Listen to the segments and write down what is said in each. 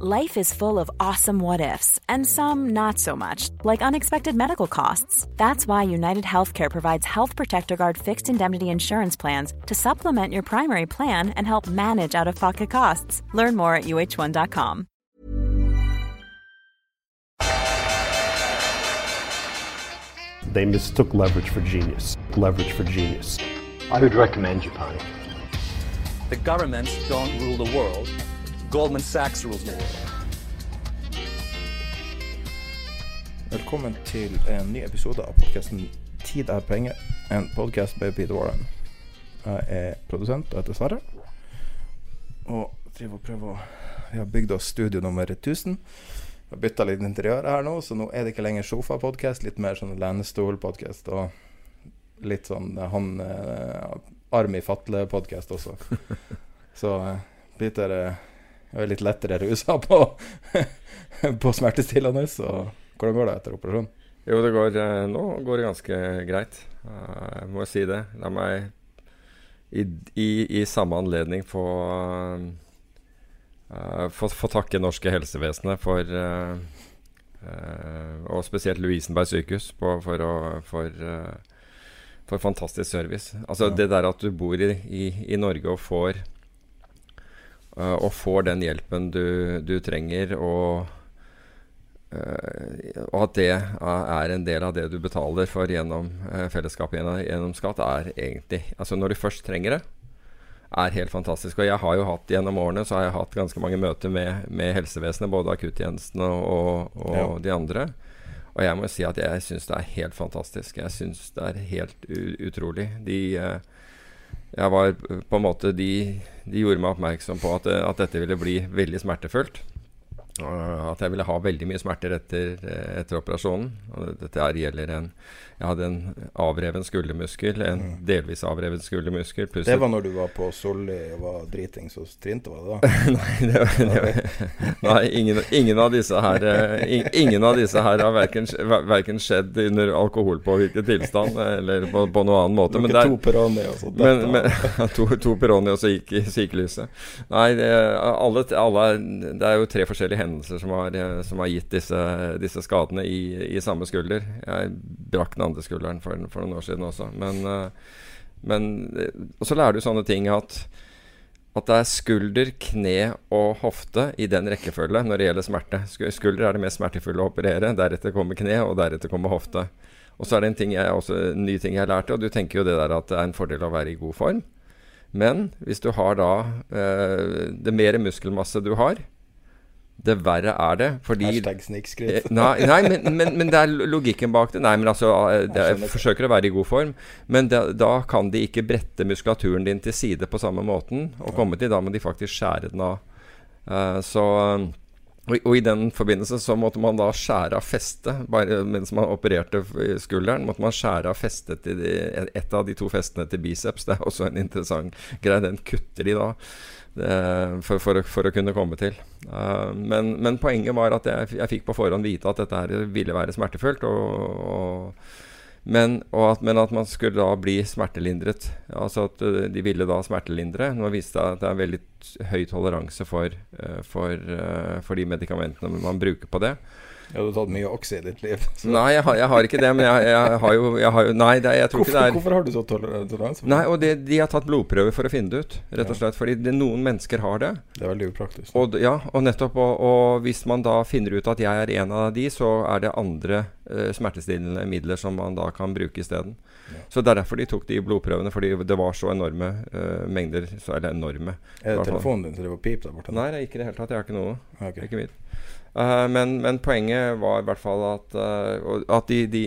Life is full of awesome what ifs, and some not so much, like unexpected medical costs. That's why United Healthcare provides Health Protector Guard fixed indemnity insurance plans to supplement your primary plan and help manage out of pocket costs. Learn more at uh1.com. They mistook leverage for genius. Leverage for genius. I would recommend Japan. The governments don't rule the world. Goldman Sachs rules the world. Velkommen til en ny episode av podkasten 'Tid er penger'. En podkast by Peter Warren. Jeg er produsent og heter Sverre. Og driver og prøver å Vi har bygd oss studio nummer 1000. Vi har bytta litt interiør her nå, så nå er det ikke lenger sofapodkast. Litt mer sånn lenestolpodkast og litt sånn han eh, arm i fatle-podkast også. Så eh, Peter eh, er litt lettere rusa på, på smertestillende. Så hvordan går det etter operasjonen? Jo, det går, eh, nå går det ganske greit. Eh, Jeg må si det. La meg i, i, i samme anledning få uh, få, få takke norske helsevesenet for uh, uh, Og spesielt Lovisenberg sykehus på, for, å, for, for fantastisk service. Altså Ja. Det der at du bor i, i, i Norge og får Og får den hjelpen du, du trenger, og Eh, og at det er en del av det du betaler for gjennom eh, fellesskapet gjennom, skatt, er egentlig Altså når du først trenger det, er helt fantastisk. Og jeg har jo hatt gjennom årene så har jeg hatt ganske mange møter med, med helsevesenet, både akuttjenesten og, og, Ja. de andre. Og jeg må si at jeg syns det er helt fantastisk. Jeg syns det er helt utrolig. De eh, jeg var eh, på en måte De, de gjorde meg oppmerksom på at, at dette ville bli veldig smertefullt. At jeg ville ha veldig mye smerter etter, etter operasjonen. Og dette gjelder en Jeg hadde en avreven skuldermuskel, en delvis avreven skuldermuskel Det var når du var på Solli og var driting så trinte, var det da? Nei, det var, det var, nei ingen, ingen av disse her eh, Ingen av disse her har verken, verken skjedd under alkoholpåvirket tilstand eller på, på noen annen måte. Men det er, to Peroni og sånt. men, men, to, to Peroni og så gikk i sykelyset. Nei, det, alle, alle, det er jo tre forskjellige hendelser som har, eh, som har gitt disse, disse skadene i, i samme skulder. Jeg brakk den andre skulderen for, for noen år siden også. Men, eh, men eh, Og så lærer du sånne ting at at det er skulder, kne og hofte i den rekkefølge når det gjelder smerte. Sku- Skulder er det mest smertefulle å operere, deretter kommer kne, og deretter kommer hofte. Og så er det en, ting jeg, også, en ny ting jeg lærte, og du tenker jo det der at det er en fordel å være i god form. Men hvis du har da eh, Det mer muskelmasse du har, det verre er det. Fordi Hashtag snikskryt. Eh, Nei, nei men, men, men det er logikken bak det. Nei, men altså eh, det, Jeg forsøker å være i god form, men da, da kan de ikke brette muskulaturen din til side på samme måten. Og komme til da må de faktisk skjære den av. Uh, så og, og i den forbindelse så måtte man da skjære av festet. Bare mens man opererte skulderen, måtte man skjære av festet til de, et av de to festene til biceps. Det er også en interessant greie. Den kutter de da. Det, for, for, å- for å kunne komme til. Uh, men, men poenget var at jeg, jeg fikk på forhånd vite at dette her ville være smertefullt. Og, og, men, og at, men at man skulle da bli smertelindret. Altså at eh, de ville da smertelindre. Nå viste det at det er veldig høy toleranse for, eh, for, eh, for de medikamentene man bruker på det. Ja, du har tatt mye okse i ditt liv. så- Nei, jeg har, jeg har ikke det, men jeg, jeg har jo, jeg har jo Nei, det, jeg tror Hvorfor, ikke det er hvorfor har du så toler- toleranse? Nei, og det, de har tatt blodprøver for å finne det ut, rett og slett. Fordi det, noen mennesker har det. Det er veldig upraktisk. Og, ja, og nettopp og, og hvis man da finner ut at jeg er en av de, så er det andre uh, smertestillende midler som man da kan bruke isteden. Ja. Så det er derfor de tok de blodprøvene, fordi det var så enorme uh, mengder. Så, eller enorme. Er det telefonen din som driver og piper der borte? Nei, det er ikke i det hele tatt. Jeg har ikke noe. Okay. Ikke mitt. Eh, men, men poenget var i hvert fall at, uh, at de, de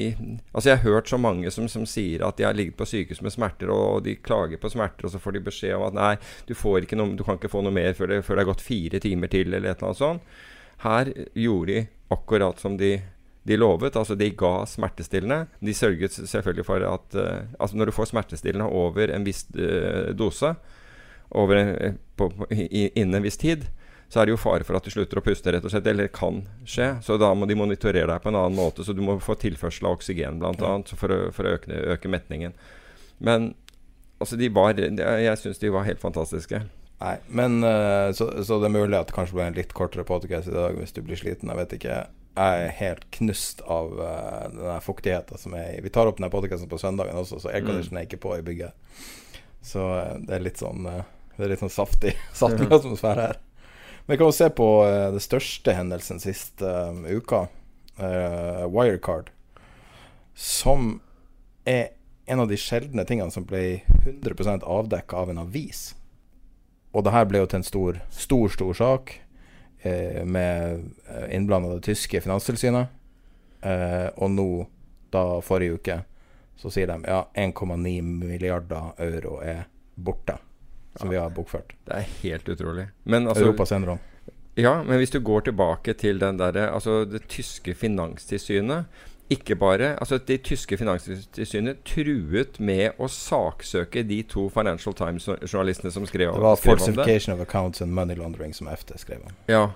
Altså, jeg har hørt så mange som, som sier at de har ligget på sykehus med smerter, og de klager på smerter, og så får de beskjed om at nei, du, noe, du kan ikke få noe mer før det, før det har gått fire timer til, eller et eller annet sånt. Her gjorde de akkurat som de, de lovet. Altså, de ga smertestillende. De sørget selvfølgelig for at uh, Altså, når du får smertestillende over en viss dose, over en, på, på, innen en viss tid, så er det jo fare for at du slutter å puste, rett og slett. Eller kan skje. Så da må de monitorere deg på en annen måte. Så du må få tilførsel av oksygen, blant annet, for å, for å øke, øke metningen. Men altså, de var Jeg syns de var helt fantastiske. Nei, men eh, så, så det er mulig at det kanskje blir en litt kortere podcast i dag hvis du blir sliten. Jeg vet ikke. Jeg er helt knust av uh, den fuktigheten som er i Vi tar opp denne podcasten på søndagen også, så airconditionen er ikke på i bygget. Så eh, det er litt sånn Det er litt sånn saftig, saftig atmosfære her. Vi kan jo se på uh, det største hendelsen siste uh, uka. Uh, Wirecard. Som er en av de sjeldne tingene som ble 100% avdekka av en avis. Og det her ble jo til en stor, stor, stor sak eh, med innblanda det tyske finanstilsynet. Og nå, da forrige uke, så sier de ja, 1,9 milliarder euro er borte. Som vi har bokført. Det er helt utrolig. Men altså Europas enerom. Ja, men hvis du går tilbake til den der, Altså, det tyske finanstilsynet ikke bare Altså, det tyske finanstilsynet truet med å saksøke de to Financial Times-journalistene som skrev, Det var skrev om det. falsification of accounts and money laundering som FT skrev om. Ja.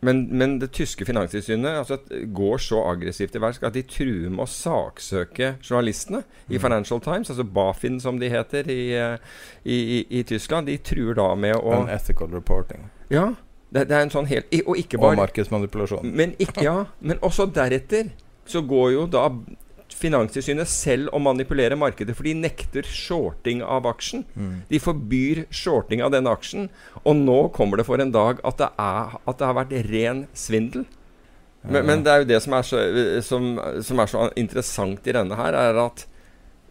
Men, men det tyske finanstilsynet altså, går så aggressivt til verks at de truer med å saksøke journalistene i Mm. Financial Times, altså Bafin som de heter i, eh, i, i, i Tyskland. De truer da med å Unethical reporting. Ja. Det, det er en sånn helt Og ikke Og markedsmanipulasjon. men, ikke, ja, men også deretter så går jo da Finanstilsynet selv å manipulere markedet, for de nekter shorting av aksjen. De forbyr shorting av denne aksjen. Og nå kommer det for en dag at det, er, at det har vært ren svindel. Men, men det er jo det som er, så, som, som er så interessant i denne her, er at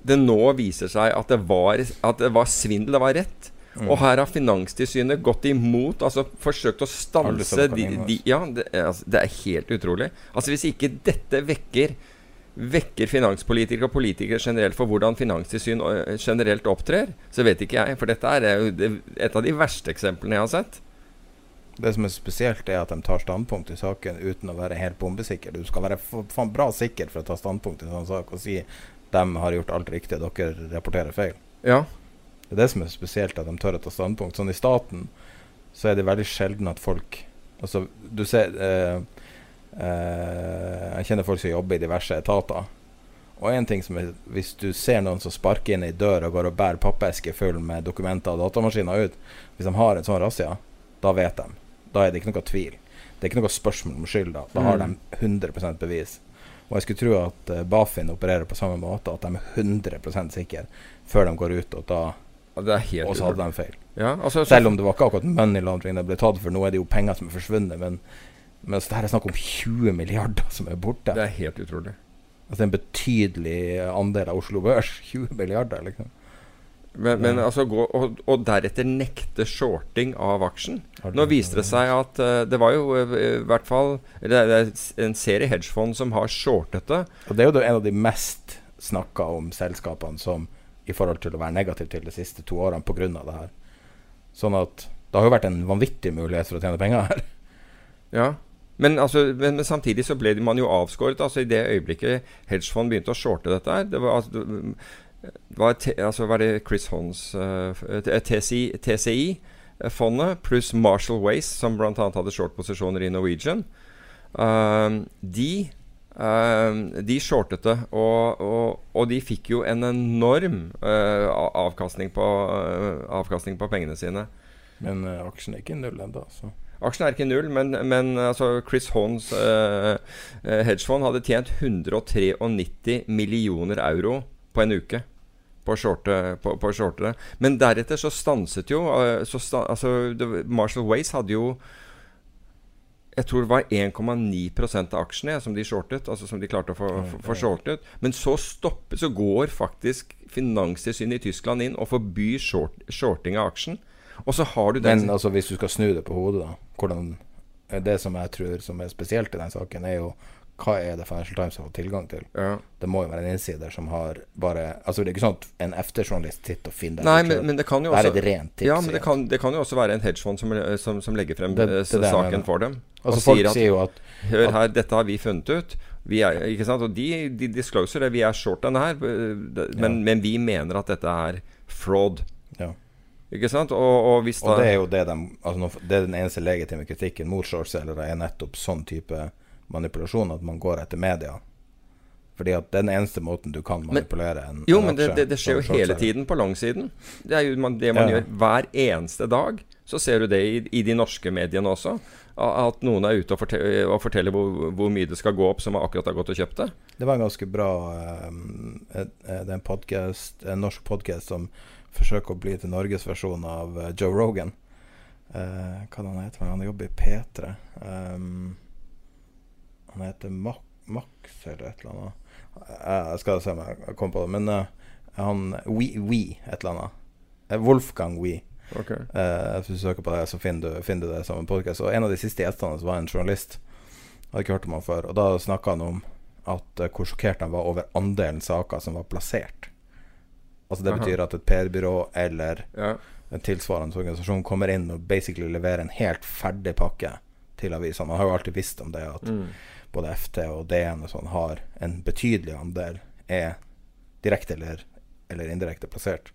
det nå viser seg at det var, at det var svindel, det var rett. Og her har Finanstilsynet gått imot, altså forsøkt å stanse de, de Ja, det, er- altså, det er helt utrolig. Altså Hvis ikke dette vekker Vekker finanspolitikere og politikere generelt for hvordan finanstilsyn generelt opptrer, så vet ikke jeg. For dette er jo et av de verste eksemplene jeg har sett. Det som er spesielt, er at de tar standpunkt i saken uten å være helt bombesikker. Du skal være faen bra sikker for å ta standpunkt i en sånn sak og si de har gjort alt riktig, dere rapporterer feil. Ja. Det er det som er spesielt, at de tør å ta standpunkt. Sånn i staten så er det veldig sjelden at folk Altså, du ser eh, Jeg kjenner folk som jobber i diverse etater. Og en ting som er Hvis du ser noen som sparker inn ei dør og går og bærer pappeske full med dokumenter og datamaskiner ut Hvis de har en sånn razzia, da vet de. Da er det ikke noe tvil. Det er ikke noe spørsmål om skyld. Da Da har de 100% bevis. Og jeg skulle tro at eh, Bafin opererer på samme måte, at de er 100% sikre før de går ut, og da og så hadde de feil. Ja, altså, Selv om det var ikke akkurat money laundering det ble tatt for, nå er det jo penger som er forsvunnet, men mens det her er snakk om 20 milliarder som er borte. Det er helt utrolig. Altså en betydelig andel av Oslo Børs. 20 milliarder, liksom. Men, men altså gå, og, og deretter nekte shorting av aksjen. Nå viser det seg at uh, det var jo eh, i hvert fall Det er en serie hedgefond som har shortet det. Og det er jo en av de mest snakka om selskapene som i forhold til å være negativ til de siste to årene pga. det her. Sånn at det har jo vært en vanvittig mulighet for å tjene penger her. Ja. Men, altså, men, men samtidig så ble man jo avskåret. Altså I det øyeblikket hedgefond begynte å shorte dette her Det var, altså, det var, altså, var det Chris Hons uh, TCI, TCI-fondet pluss Marshall Waste, som bl.a. hadde short-posisjoner i Norwegian. Um, de um, de shortet det, og, og, og de fikk jo en enorm uh, avkastning, på, uh, avkastning på pengene sine. Men uh, aksjen er ikke null ennå, så Aksjen er ikke null, men, men altså Chris Hons eh, eh, hedgefond hadde tjent 193 millioner euro på en uke på å shorte, på, på å det. Men deretter så stanset jo eh, så sta, altså, Marshall Wace hadde jo jeg tror det var 1,9% av aksjene som de shortet. Altså som de klarte å få, få, få shortet. Men så stopper, så går faktisk Finanstilsynet i Tyskland inn og forbyr short, shorting av aksjen. Og så har du den Men altså, hvis du skal snu det på hodet, da hvordan eh, det som jeg tror som er spesielt i den saken, er jo hva er det Financial Times har fått tilgang til? Ja. Det må jo være en innsider som har bare Altså Det er ikke sånn at en efterjournalist sitter og finner Nei, det men, men det kan jo Det er også et rent tips. Ja, men det kan, det kan jo også være en hedgefond som, som, som legger frem Det- eh, det det saken for dem. Altså og Folk sier at sier jo at Hør her, dette har vi funnet ut. Vi er, ikke sant? Og de, de discloser det. Vi er short denne her. men, det- Men, men vi mener at dette er fraud. Ikke sant? Og, og hvis da Og det er jo det de altså, Det er den eneste legitime kritikken mot shortselgere, er nettopp sånn type manipulasjon, at man går etter media. Fordi at den eneste måten du kan manipulere en Jo, en men det, det, det skjer jo hele tiden på langsiden. Det er jo man, det man Ja. gjør hver eneste dag. Så ser du det i, i de norske mediene også. At noen er ute og, forteller, og forteller hvor, hvor mye det skal gå opp, som akkurat har gått og kjøpt det. Det var en ganske bra eh, eh, Det er en, podcast, en norsk podkast som forsøker å bli til Norges versjon av eh, Joe Rogan. Eh, hva han heter han? Han jobber i P3. Um, han heter Ma Max eller et eller annet. Eh, jeg skal se om jeg kommer på det. Men uh, han We, We et eller annet. Eh, Wolfgang We. Okay. Eh, hvis du søker på det, så finner du, finner du det som en podkast. Og en av de siste gjestene var en journalist. Jeg hadde ikke hørt om han før. Og da snakka han om at uh, hvor sjokkert han var over andelen saker som var plassert. Altså Det Aha. betyr at et PR-byrå eller Ja. en tilsvarende organisasjon kommer inn og basically leverer en helt ferdig pakke til avisene. Man har jo alltid visst om det, at Mm. både FT og DN og sånn har en betydelig andel er direkte eller, eller indirekte plassert.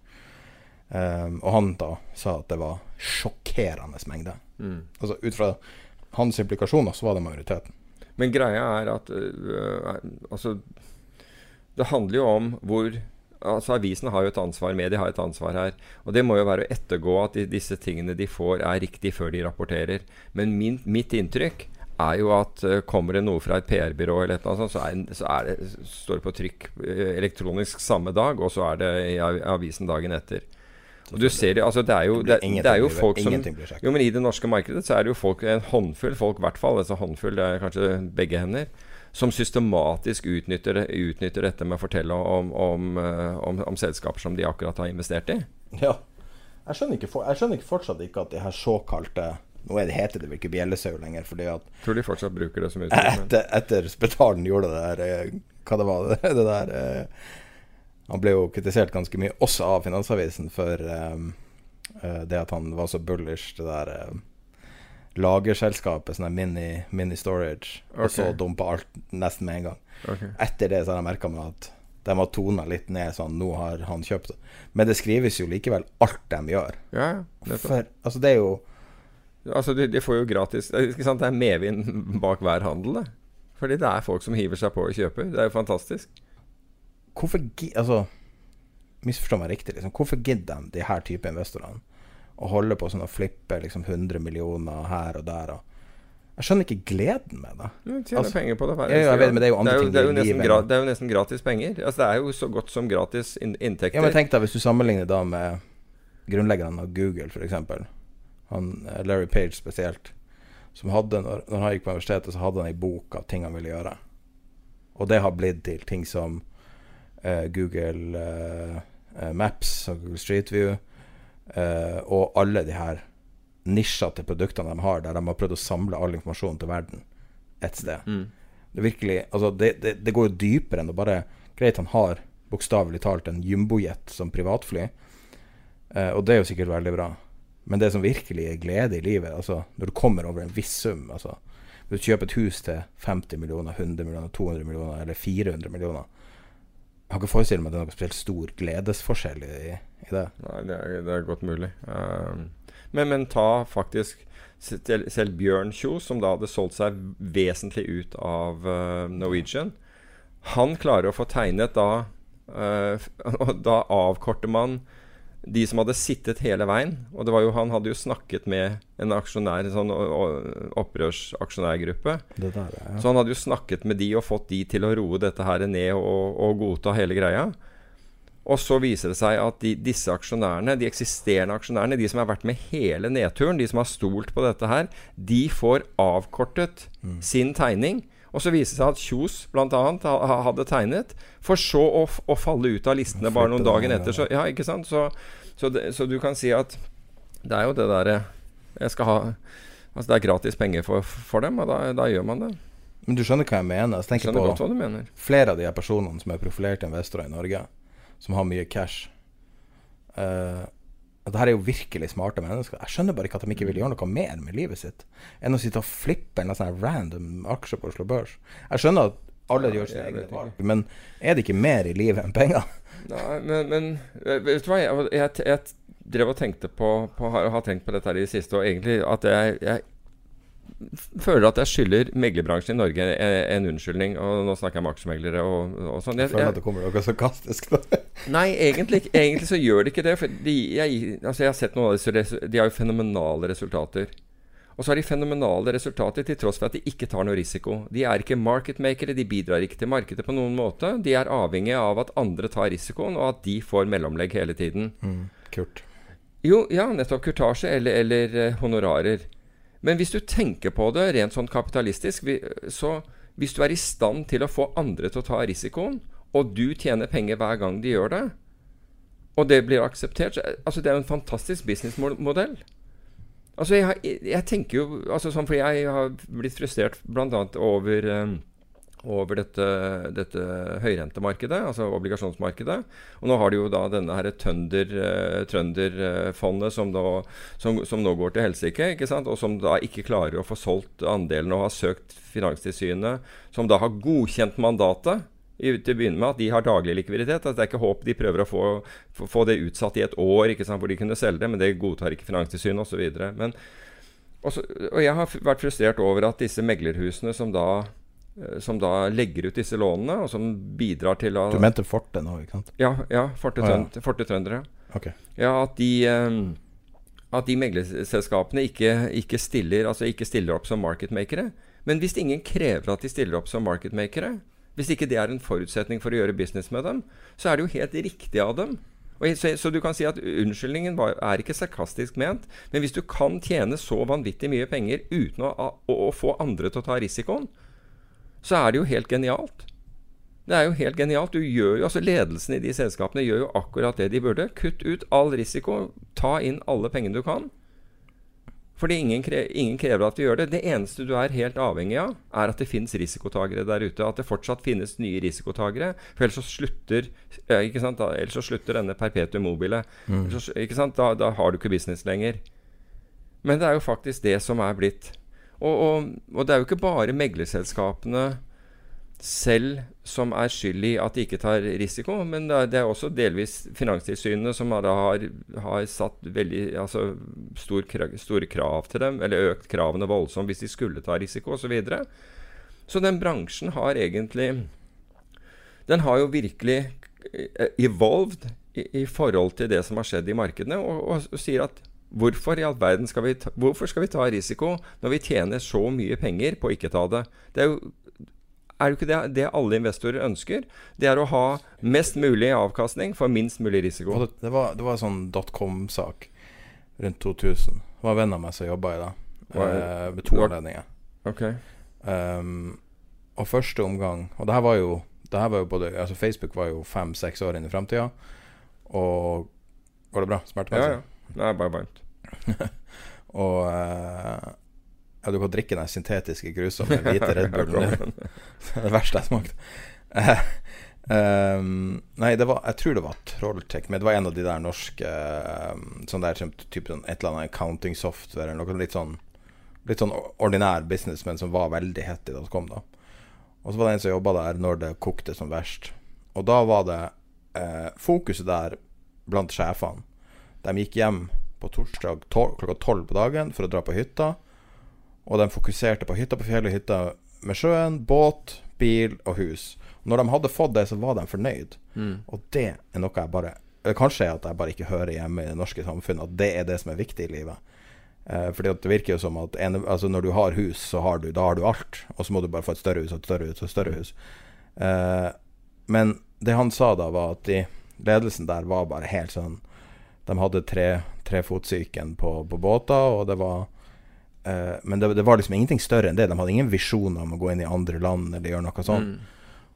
Um, og han da sa at det var sjokkerende mengde. Mm. Altså Ut fra hans implikasjoner så var det majoriteten. Men greia er at øh, Altså Det handler jo om hvor Altså Avisene har jo et ansvar, media har et ansvar her. Og det må jo være å ettergå at de, disse tingene de får, er riktig før de rapporterer. Men min, mitt inntrykk er jo at uh, kommer det noe fra et PR-byrå, eller et eller annet sånt, så, er, så er det, står det på trykk øh, elektronisk samme dag, og så er det i avisen dagen etter. Og du ser det, altså det er jo, Det det, er jo folk som. Jo, men i det norske markedet så er det jo folk, en håndfull folk, i hvert fall, altså håndfull, det er kanskje begge hender, som systematisk utnytter, utnytter dette med å fortelle om, om, eh, om, om selskaper som de akkurat har investert i. Ja. Jeg skjønner, ikke, for, jeg skjønner ikke fortsatt ikke at de her såkalte Nå det, heter det vel ikke bjellesau lenger, fordi at Tror de fortsatt bruker det som uttrykk. etter, etter Spetalen gjorde det der eh, Hva det var det, det der eh, Han ble jo kritisert ganske mye, også av Finansavisen, for eh, det at han var så bullish, det der lagerselskapet, sånn mini, mini storage, og så dumpa alt nesten med en gang. Okay. Etter det så har jeg merka meg at de har tona litt ned, sånn nå har han kjøpt. Men det skrives jo likevel alt de gjør. Ja, det. For altså, det er jo Altså, de, de får jo gratis det er sant? Det er medvind bak hver handel, det. Fordi det er folk som hiver seg på og kjøper. Det er jo fantastisk. Hvorfor Altså, misforstå meg riktig, liksom. Hvorfor gidder de, de her type investorene, å holde på sånn og flippe liksom 100 millioner her og der? Og jeg skjønner ikke gleden med det. Du tjener Altså, penger på det ja, jeg vet, men det er jo andre ting det er jo i nesten livet. gra- Det er jo nesten gratis penger. Altså, det er jo så godt som gratis in inntekter. Ja, men tenk deg hvis du sammenligner da med grunnleggeren av Google, f.eks. Han eh, Larry Page spesielt. Som hadde, når, når han gikk på universitetet, så hadde han ei bok av ting han ville gjøre. Og det har blitt til ting som uh, Google eh, Maps og Google Street View eh, og alle de her nisjete produktene de har, der de har prøvd å samle all informasjon til verden ett sted. Mm. Det virkelig Altså, det, det, det går jo dypere enn å bare Greit, han har bokstavelig talt en jumbojet som privatfly, uh, og det er jo sikkert veldig bra. Men det som virkelig er glede i livet, altså når du kommer over en viss sum altså du kjøper et hus til 50 millioner, 100 millioner, 200 millioner eller 400 millioner Jeg har ikke forestilt meg at det er noen spesielt stor gledesforskjell i, i det. Nei, det er, det er godt mulig. Um, men, men ta faktisk selv, Bjørn Kjos, som da hadde solgt seg vesentlig ut av uh, Norwegian. Han klarer å få tegnet da uh, da avkorter man de som hadde sittet hele veien. Og det var jo, han hadde jo snakket med en aksjonær, en sånn opprørsaksjonærgruppe. Det der, ja. Så han hadde jo snakket med de og fått de til å roe dette her ned og, og godta hele greia. Og så viser det seg at de, disse aksjonærene, de eksisterende aksjonærene, de som har vært med hele nedturen, de som har stolt på dette her, de får avkortet sin tegning. Og så viser det seg at Kjos bl.a. Ha, hadde tegnet, for så å, å falle ut av listene bare noen dagen etter. Så, ja, ikke sant? Så, så, det, så du kan si at det er jo det derre Jeg skal ha Altså Det er gratis penger for, for dem, og da, da gjør man det. Men du skjønner hva jeg mener? Jeg tenker på flere av de personene som er profilerte investorer i Norge, som har mye cash. Uh, det her er jo virkelig smarte mennesker. Jeg skjønner bare ikke at de ikke vil gjøre noe mer med livet sitt enn å sitte og flippe en sånn random aksje på Oslo Børs. Jeg skjønner at alle gjør sine egne valg, men er det ikke mer i livet enn penger? Nei, men, men eh, vet du hva? Jeg, jeg, jeg drev og tenkte på, på har, har tenkt på dette her i det siste, og egentlig at jeg, jeg føler at jeg skylder meglerbransjen i Norge en, unnskyldning. Og nå snakker jeg med aksjemeglere og, og sånn. Jeg føler at det kommer noe sarkastisk nå. Nei, egentlig, egentlig så gjør det ikke det. For de, jeg, altså jeg har sett noen av disse De har jo fenomenale resultater. Og så har de fenomenale resultater til tross for at de ikke tar noe risiko. De er ikke marketmakere, de bidrar ikke til markedet på noen måte. De er avhengige av at andre tar risikoen, og at de får mellomlegg hele tiden. Kult. Jo, ja, nettopp kurtasje eller, eller eh, honorarer. Men hvis du tenker på det rent sånn kapitalistisk, så hvis du er i stand til å få andre til å ta risikoen, og du tjener penger hver gang de gjør det, og det blir akseptert så, altså Det er jo en fantastisk businessmodell. Altså jeg, jeg, tenker jo altså sånn, For jeg har blitt frustrert bl.a. over eh, over dette, dette høyrentemarkedet, altså obligasjonsmarkedet. Og nå har de jo da denne her Tønder, eh, Trønderfondet som, da- som, som nå går til helsike, ikke sant? og som da ikke klarer å få solgt andelen og har søkt Finanstilsynet, som da har godkjent mandatet til å begynne med at de har daglig likviditet. Altså det er ikke håp de prøver å få, få, det utsatt i et år ikke sant, hvor de kunne selge det, men det godtar ikke Finanstilsynet osv. Men også, og jeg har vært frustrert over at disse meglerhusene som da som da legger ut disse lånene, og som bidrar til å Du mente Forte nå, ikke sant? Ja, ja Forte, ah, ja. Trønd- Forte Trøndere. Ok. Ja, at de eh, at de meglerselskapene ikke, ikke, stiller, altså ikke stiller opp som marketmakere. Men hvis ingen krever at de stiller opp som marketmakere, hvis ikke det er en forutsetning for å gjøre business med dem, så er det jo helt riktig av dem. Så, så du kan si at unnskyldningen var, er ikke sarkastisk ment, men hvis du kan tjene så vanvittig mye penger uten å, å, å få andre til å ta risikoen, så er det jo helt genialt. Det er jo helt genialt. Du gjør jo, altså Ledelsen i de selskapene gjør jo akkurat det de burde. Kutt ut all risiko. Ta inn alle pengene du kan. Fordi ingen, kre, ingen krever at du gjør det. Det eneste du er helt avhengig av, er at det finnes risikotagere der ute. At det fortsatt finnes nye risikotagere. For ellers så slutter ikke sant, da, ellers så slutter denne perpetuum mobile. Mm. Ikke sant? Da, da har du ikke business lenger. Men det er jo faktisk det som er blitt. Og, og, og det er jo ikke bare meglerselskapene selv som er skyld i at de ikke tar risiko, men det er, det er også delvis Finanstilsynet som har, har, satt veldig altså, stor, store krav til dem, eller økt kravene voldsomt hvis de skulle ta risiko osv. Så, videre. så den bransjen har egentlig Den har jo virkelig eh, evolved i, i forhold til det som har skjedd i markedene, og, og, og sier at Hvorfor i all verden skal vi ta, hvorfor skal vi ta risiko når vi tjener så mye penger på å ikke ta det? Det er jo er det ikke det, det alle investorer ønsker? Det er å ha mest mulig avkastning for minst mulig risiko. Det, det, var, det var en sånn dotcom-sak rundt 2000. Det var en venn av meg som jobba i det. Eh, ved to anledninger. Ok. Um, og første omgang Og det her var jo det her var jo både Altså Facebook var jo fem-seks år inn i framtida. Og Går det bra? Ja, ja. Det er bare varmt. Og uh, Ja, du kan drikke den syntetiske, grusomme hvite Red Bullen. din. Det er det verste jeg smakte. Eh, um, nei, det var, jeg tror det var Trolltech, men det var en av de der norske um, Sånn der typ, typ sånn et eller annet accounting software eller noe litt sånn Litt sånn ordinær business, men som var veldig hett i .com, da. Og så var det en som jobba der når det kokte som verst. Og da var det eh, fokuset der blant sjefene. De gikk hjem på torsdag tol klokka tolv på dagen for å dra på hytta. Og de fokuserte på hytta på fjellet, hytta med sjøen, båt, bil og hus. Og når de hadde fått det, så var de fornøyd. Og det er noe jeg bare eller Kanskje at jeg bare ikke hører hjemme i det norske samfunnet, at det er det som er viktig i livet. Eh, fordi det virker jo som at en, altså når du har hus, så har du, da har du alt. Og så må du bare få et større hus og et større hus og et større hus. Eh, men det han sa da, var at de, ledelsen der var bare helt sånn De hadde tre, trefotsyken på, på båter, og det var eh, Men det, det var liksom ingenting større enn det. De hadde ingen visjoner om å gå inn i andre land eller gjøre noe sånt.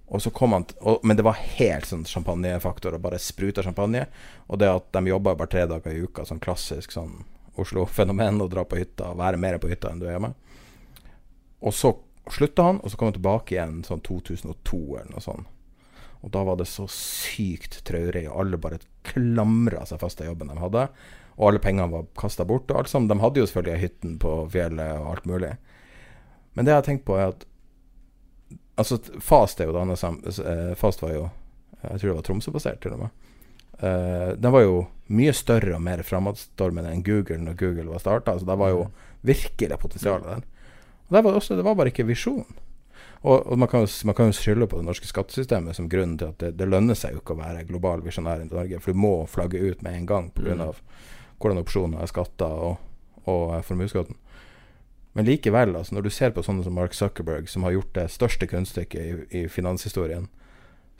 Og så kom han og, Men det var helt sånn champagnefaktor, og bare spruta champagne. Og det at de jobba bare tre dager i uka, sånn klassisk sånn Oslo-fenomen å dra på hytta og være mer på hytta enn du er hjemme. Og så slutta han, og så kom han tilbake igjen sånn 2002 eller noe sånt. Og da var det så sykt traurig, og alle bare klamra seg fast til jobben de hadde. Og alle pengene var kasta bort. og alt sammen. De hadde jo selvfølgelig hytten på fjellet og alt mulig. Men det jeg har tenkt på, er at Altså, Fast er jo det andre eh, Fast var jo Jeg tror det var Tromsø-basert, til og med. Eh, den var jo mye større og mer framadstormende enn Google når Google var starta. Altså, det var jo virkelig potensial der. Og det var, også, det var bare ikke visjon. Og, og man, kan, jo- man kan jo skylde på det norske skattesystemet som grunnen til at det, det lønner seg jo ikke å være global visjonær i Norge, for du må flagge ut med en gang pga. av hvordan opsjoner er skatta og, og formuesskatten. Men likevel, altså, når du ser på sånne som Mark Zuckerberg, som har gjort det største kunststykket i, i finanshistorien,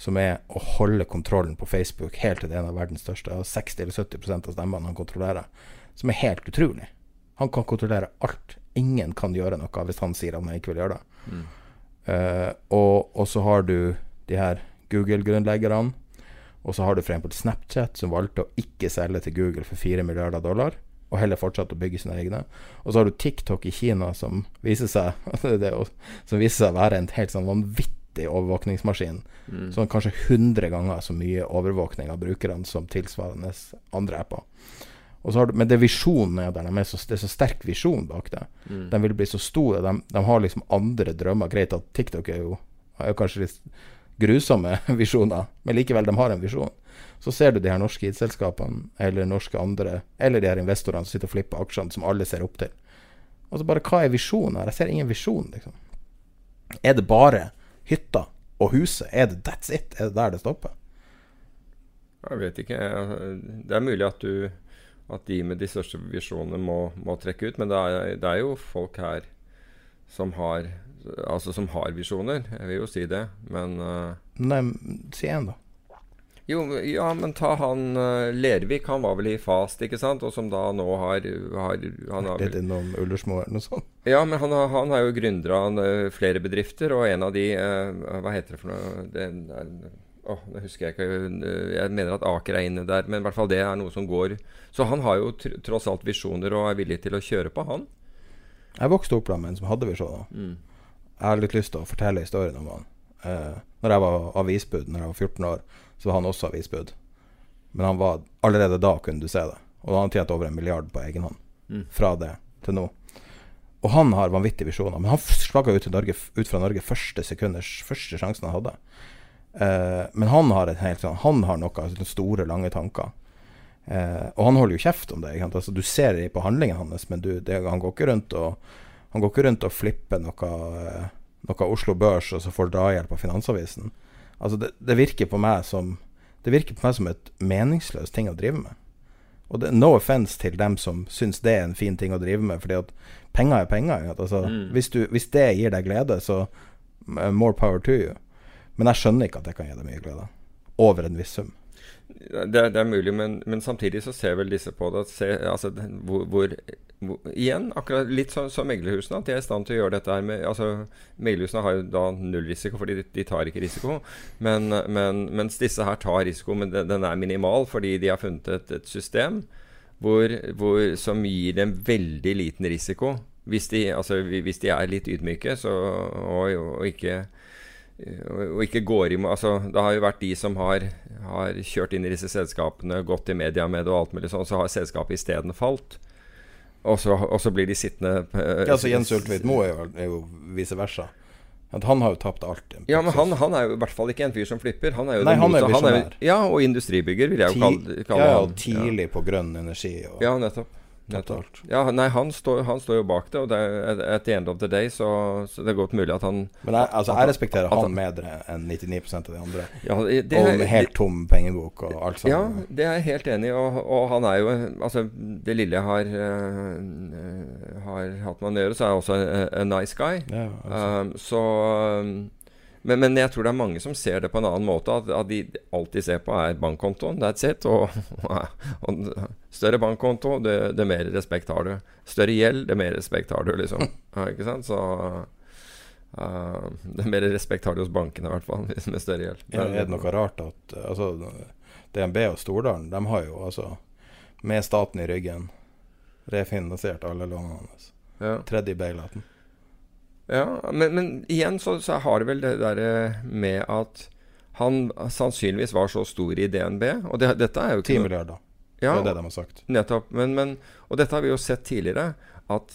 som er å holde kontrollen på Facebook helt til det er en av verdens største, og 60 eller 70% av stemmene han kontrollerer, som er helt utrolig. Han kan kontrollere alt. Ingen kan gjøre noe hvis han sier han ikke vil gjøre det. Eh, og, og så har du de her Google-grunnleggerne. Og så har du f.eks. Snapchat, som valgte å ikke selge til Google for 4 milliarder dollar, og heller fortsatte å bygge sine egne. Og så har du TikTok i Kina, som viser seg, det, er jo- som viser seg å være en helt sånn vanvittig overvåkningsmaskin. Sånn kanskje 100 ganger så mye overvåkning av brukerne som tilsvarende andre apper. Og så har du, men det visjonen er der. De er så, det er så sterk visjon bak det. De vil bli så store. De, de har liksom andre drømmer. Greit at TikTok er jo, er kanskje litt grusomme visjoner, men likevel, de har en visjon. Så ser du de her norske id-selskapene, eller norske andre, eller de her investorene som sitter og flipper aksjene, som alle ser opp til. Og så bare, hva er visjonen her? Jeg ser ingen visjon, liksom. Er det bare hytta og huset? Er det that's it? Er det der det stopper? Jeg vet ikke. Det er mulig at, du, at de med de største visjonene må, må trekke ut, men det er, det er jo folk her som har Altså som har visjoner, jeg vil jo si det. Men uh, Nei, si én, da. Jo, ja, men ta han uh, Lervik, han var vel i Fast, ikke sant? Og som da nå har, har han har, Litt innom Ullersmo eller noe sånt. Ja, men han, har- han har jo gründra av eh, flere bedrifter, og en av de Hva heter det for noe? Det er, åh, det husker jeg ikke. Jeg mener at Aker er inne der, men i hvert fall det er noe som går Så han har jo tr tross alt visjoner og er villig til å kjøre på, han. Jeg vokste opp med en som hadde visjoner. Jeg har litt lyst til å fortelle historien om han. Eh, når jeg var avisbud Når jeg var 14 år, så var han også avisbud. Men han var allerede da kunne du se det. Og han har tjent over en milliard på egen hånd. Fra det til nå. Og han har vanvittige visjoner. Men han flagga ut, ut fra Norge første sekunders første sjansen han hadde. Eh, men han har et helt sånn Han har noe sånne store, lange tanker. Eh, og han holder jo kjeft om det. Altså, du ser det på handlingen hans, men du, det, han går ikke rundt og Han går ikke rundt og flipper noe, eh, noe Oslo Børs og så får drahjelp av Finansavisen. Altså, det, det virker på meg som Det virker på meg som et meningsløst ting å drive med. Og det, no offense til dem som syns det er en fin ting å drive med, fordi at penger er penger. Altså, mm. Hvis, du, hvis det gir deg glede, så uh, more power to you. Men jeg skjønner ikke at det kan gi deg mye glede. Over en viss sum. Det, det er mulig, men, men samtidig så ser vel disse på det se, altså, hvor, hvor Igjen, akkurat litt som, som meglerhusene, at de er i stand til å gjøre dette her med altså, Meglerhusene har jo da null risiko, fordi de, de tar ikke risiko. Men, men, mens disse her tar risiko, men den, den er minimal fordi de har funnet et, et system hvor, hvor, som gir dem veldig liten risiko. Hvis de, altså, hvis de er litt ydmyke så, og, og ikke og ikke går i altså, Det har jo vært de som har, har kjørt inn i disse selskapene, gått i media med det og alt mulig sånn, så har selskapet isteden falt. Og så, og så blir de sittende uh, Ja, så Jens Ultveit Moe er er jo vice versa. At han har jo tapt alt. Ja, men han, han er jo i hvert fall ikke en fyr som flipper. Han er jo Nei, han er visjonær. Ja, og industribygger, vil jeg jo kalle, kalle ja, ja, tidlig på grønn energi. Og, Ja, nettopp. Nettopp. Ja, nei, han står, han står jo bak det, og det er, at- the end of the day så, så det er godt mulig at han Men jeg, altså, jeg respekterer han, han bedre enn 99% av de andre. ja, det, og med helt tom pengebok og alt Ja, det er jeg helt enig i. Og, og han er jo Altså, det lille jeg har, uh, har hatt med han å gjøre, så er han også A en nice guy. Ja, altså. Um, så um, men, men jeg tror det er mange som ser det på en annen måte. At, at de alltid ser på er bankkontoen. That's it. Og, og større bankkonto, det, det mer respekt har du. Større gjeld, det mer respekt har du, liksom. Ja, ikke sant? Så uh, det mer respekt har du hos bankene, i hvert fall, med større gjeld. Ja, er det noe rart at altså, DNB og Stordalen, de har jo altså Med staten i ryggen Refinansiert alle lånene hans. Ja. Tredje bailouten. Ja, men, men igjen så, så har det vel det derre med at han sannsynligvis var så stor i DNB. Og det, dette er jo ikke 10 noe- milliarder. Ja, Det er det de har sagt. nettopp. Men, men, og dette har vi jo sett tidligere. At,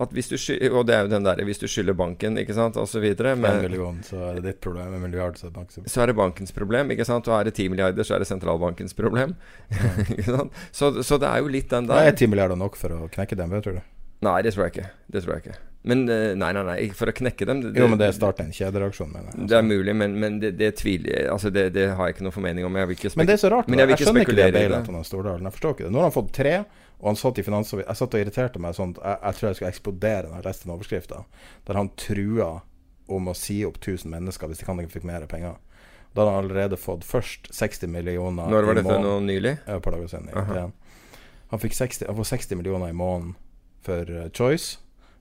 at hvis du skylder, Og det er jo den derre hvis du skylder banken, ikke sant, osv. Med million, så er det ditt problem. En milliard, så er det bankens så er det bankens problem. ikke sant? Og er det 10 milliarder, så er det sentralbankens problem. sant? Så, så det er jo litt den Nei, der Er 10 milliarder nok for å knekke DNB, tror du? Nei, det tror jeg ikke. Det tror jeg ikke. Men eh, nei, nei, nei. For å knekke dem det, Jo, men det starter en kjedereaksjon, mener jeg. Det er mulig, men, men det, det tviler jeg Altså, det, det har jeg ikke noe formening om. Ikke Men det er så rart. Men jeg vil jeg, skjønner ikke det bailouten av Stordalen. Jeg forstår ikke det. Nå har han fått tre, og han satt i finans... Jeg satt og irriterte meg sånn jeg, jeg tror jeg skulle eksplodere når jeg leste den overskrifta, der han trua om å si opp 1000 mennesker hvis de kan ikke fikk mer penger. Da hadde han allerede fått først 60 millioner Når var dette nå nylig? Et par dager siden. Han, fikk 60, han får 60 millioner i måneden for eh, Choice,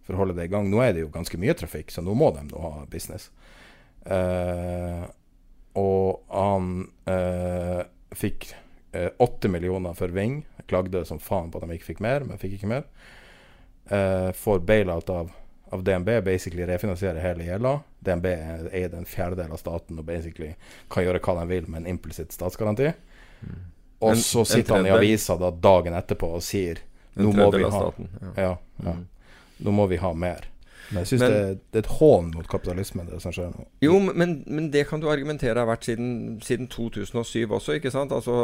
for å holde det i gang. Nå er det jo ganske mye trafikk, så nå må de nå ha business. Uh, og han uh, fikk åtte 8 millioner for Ving. Klagde som faen på at de ikke fikk mer, men fikk ikke mer. Eh, får bailout av, av DNB, basically refinansierer hele gjelda. DNB er- eier en fjerdedel av staten og basically kan gjøre hva de vil med en implisitt statsgaranti. Og En- så sitter han i avisa da dagen etterpå og sier nå må vi ha staten. Ja. ja, ja. Mm. Nå må vi ha mer. Men jeg syns det, det er et hån mot kapitalismen, det som skjer nå. Jo, men, men det kan du argumentere har vært siden, siden 2007 også, ikke sant? Altså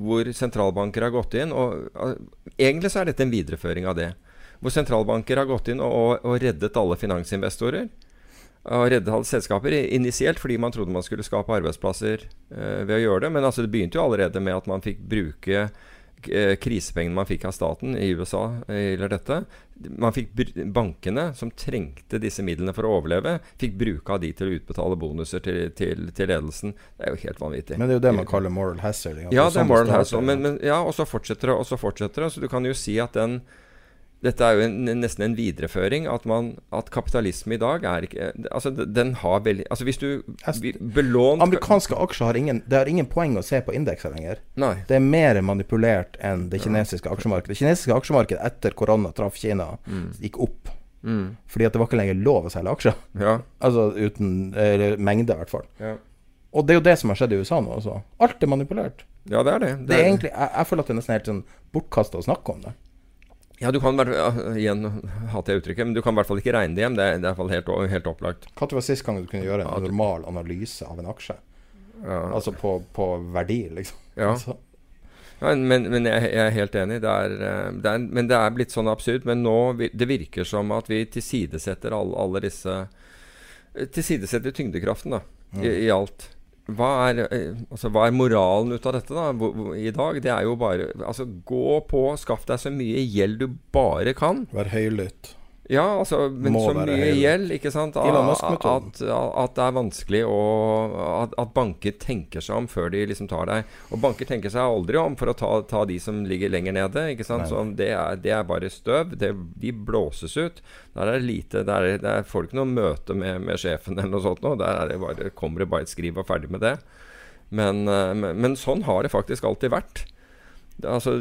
hvor sentralbanker har gått inn. Og uh, egentlig så er dette en videreføring av det. Hvor sentralbanker har gått inn og, og, og reddet alle finansinvestorer. Og reddet alle selskaper. Initielt fordi man trodde man skulle skape arbeidsplasser eh, ved å gjøre det. Men altså, det begynte jo allerede med at man fikk bruke krisepengene man fikk av staten i USA, gjelder eller dette. Man fikk Bankene, som trengte disse midlene for å overleve, fikk bruke av de til å utbetale bonuser til, til, til ledelsen. Det er jo helt vanvittig. Men det er jo det man kaller moral hazard. Ja, det er moral hazard. Men, men, ja, og så fortsetter det, og så fortsetter det. Så du kan jo si at den dette er jo en, nesten en videreføring. At, man, at kapitalisme i dag er ikke Altså, den- har veldig Altså, hvis du belånt Amerikanske aksjer har ingen Det har ingen poeng å se på indekser lenger. Nei. Det er mer manipulert enn det kinesiske aksjemarkedet. Det kinesiske aksjemarkedet etter korona traff Kina, gikk opp. Mm. Fordi at det var ikke lenger lov å selge aksjer. Ja. Altså uten Eller mengde, i hvert fall. Ja. Og det er jo det som har skjedd i USA nå også. Alt er manipulert. ja, det er det. Det er egentlig Jeg, jeg føler at det er nesten helt sånn bortkasta å snakke om det. Ja, du kan bare, ja, Igjen hater jeg uttrykket, men du kan i hvert fall ikke regne det hjem. Det er, det er i hvert fall helt, helt opplagt. Når var sist gang du kunne gjøre en normal analyse av en aksje? Ja. Altså på, på verdi, liksom. Ja. Altså, men, men jeg, jeg er helt enig. Det er, eh, det er, men det er blitt sånn absurd. Men nå det virker som at vi tilsidesetter alle, alle disse eh, Tilsidesetter tyngdekraften da, i, i alt. Hva er, eh, altså, hva er moralen ut av dette da, i dag? Det er jo bare altså, Gå på, skaff deg så mye gjeld du bare kan. Vær høylytt. Ja, altså, men så mye gjeld, ikke sant? At, at, at det er vanskelig å at, at banker tenker seg om før de liksom tar deg. Og banker tenker seg aldri om for å ta, ta de som ligger lenger nede. ikke sant? Så det er, det er bare støv. Det, de blåses ut. Der er lite Der, er, der får du ikke noe møte med, med sjefen eller noe sånt. noe. Der er det bare, kommer det bare et skriv og ferdig med det. Men, eh, men, men sånn har det faktisk alltid vært. Altså,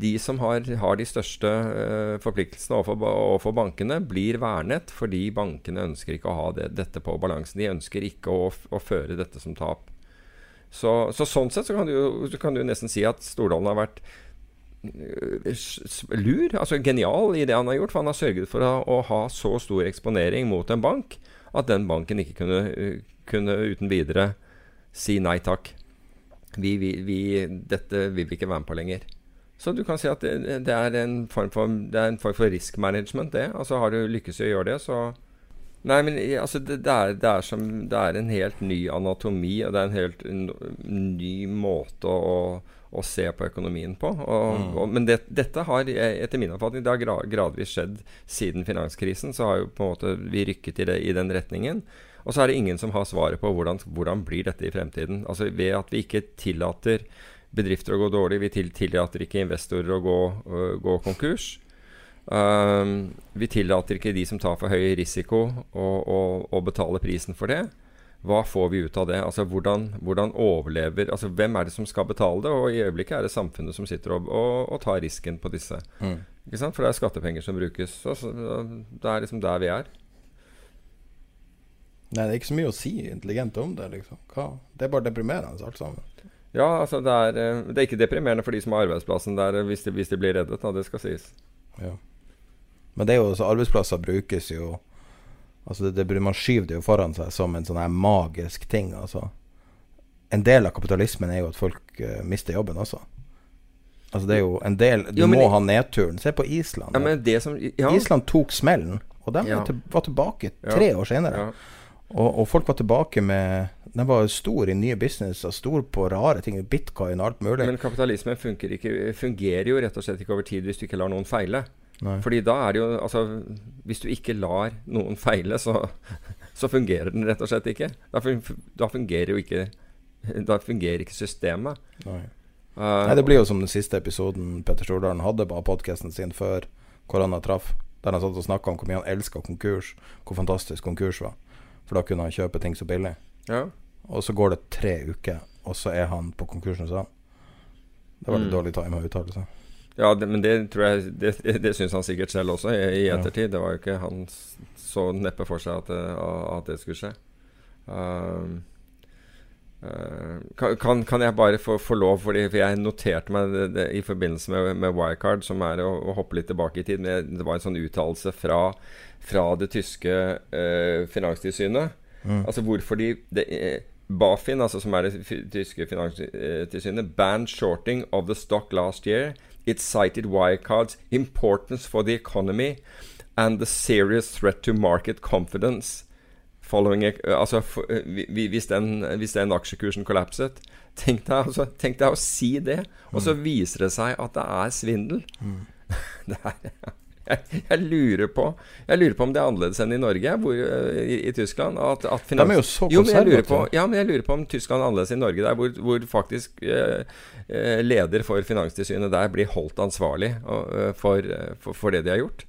de som har, har de største uh, forpliktelsene overfor, overfor bankene, blir vernet fordi bankene ønsker ikke å ha det, dette på balansen. De ønsker ikke å, å føre dette som tap. Så, så sånn sett så kan du, så kan du nesten si at Stordalen har vært eh, lur, altså genial i det han har gjort. For han har sørget for å, å ha så stor eksponering mot en bank at den banken ikke kunne, eh, kunne uten videre si nei takk. Vi, vi, vi, dette vil vi ikke være med på lenger. Så du kan si at det, det, er, en form for, det er en form for risk management, det. Altså Har du lykkes i å gjøre det, så Nei, men altså, det, det, er, det, er som, det er en helt ny anatomi, og det er en helt ny måte å, å se på økonomien på. Og, og, men det, dette har, etter min oppfatning, det har gra- gradvis skjedd siden finanskrisen. Så har jo på en måte vi rykket i, i den retningen. Og så er det ingen som har svaret på hvordan, hvordan blir dette i fremtiden. Altså Ved at vi ikke tillater bedrifter å gå dårlig, vi tillater ikke investorer å gå, uh, gå konkurs. Um, vi tillater ikke de som tar for høy risiko, å, betale prisen for det. Hva får vi ut av det? Altså hvordan, hvordan overlever Altså Hvem er det som skal betale det? Og i øyeblikket er det samfunnet som sitter og, og, og tar risken på disse. Ikke sant? For det er skattepenger som brukes. Så, så, det er liksom der vi er. Nei, det er ikke så mye å si intelligent om det, liksom. Hva? Det er bare deprimerende, alt sammen. Ja, altså det er, eh, det er ikke deprimerende for de som har arbeidsplassen der, hvis de, hvis de blir reddet. Da, det skal sies. Ja. Men det er jo så arbeidsplasser brukes jo Altså det, det, Man skyver det jo foran seg som en sånn her magisk ting. Altså. En del av kapitalismen er jo at folk uh, mister jobben også. Altså det er jo en del Du jo, må ha nedturen. Se på Island. Ja, som, ja. Island tok smellen, og de ja. var tilbake tre år senere. Og, og, folk var tilbake med De var stor i nye businesser, stor på rare ting, bitcoin og alt mulig. Men kapitalismen fungerer jo rett og slett ikke over tid hvis du ikke lar noen feile. Nei. Fordi da er det jo Altså, hvis du ikke lar noen feile, så, så fungerer den rett og slett ikke. Da, da, fungerer jo ikke Da fungerer ikke systemet. Nei. Uh, Nei, det blir jo som den siste episoden Petter Stordalen hadde på podkasten sin før korona traff. Der han satt og snakka om hvor mye han elska konkurs, hvor fantastisk konkurs var. For da kunne han kjøpe ting så billig. Ja. Og så går det tre uker, og så er han på konkursen, sa han. Det var litt mm. dårlig time å uttale seg. Ja, det, men det tror jeg Det, det, syns han sikkert selv også, i, i ettertid. Det var jo ikke han så neppe for seg at, at det skulle skje. Uh, uh, kan, kan, jeg bare få, få, lov, fordi for jeg noterte meg det, det, i forbindelse med, med Wirecard, som er å, å, hoppe litt tilbake i tid men Det var en sånn uttalelse fra, fra, det tyske eh, finanstilsynet. Mm. Altså hvorfor de det, Bafin, altså som er det tyske finanstilsynet, banned shorting of the stock last year It cited Wirecard's importance for the economy and the serious threat to market confidence. Following, uh, altså, uh, hvis, den, hvis, den, aksjekursen kollapset tenk deg, altså, tenk deg, å si det, og så mm. viser det seg at det er svindel. Mm. det er jeg, jeg, lurer på Jeg lurer på om det er annerledes enn i Norge, hvor, eh, i, i, Tyskland. At, at finans... De er jo så konservative. Ja, men jeg lurer på om Tyskland er annerledes i Norge, der hvor, hvor faktisk eh, eh leder for Finanstilsynet der blir holdt ansvarlig og, eh, for, for, for, det de har gjort.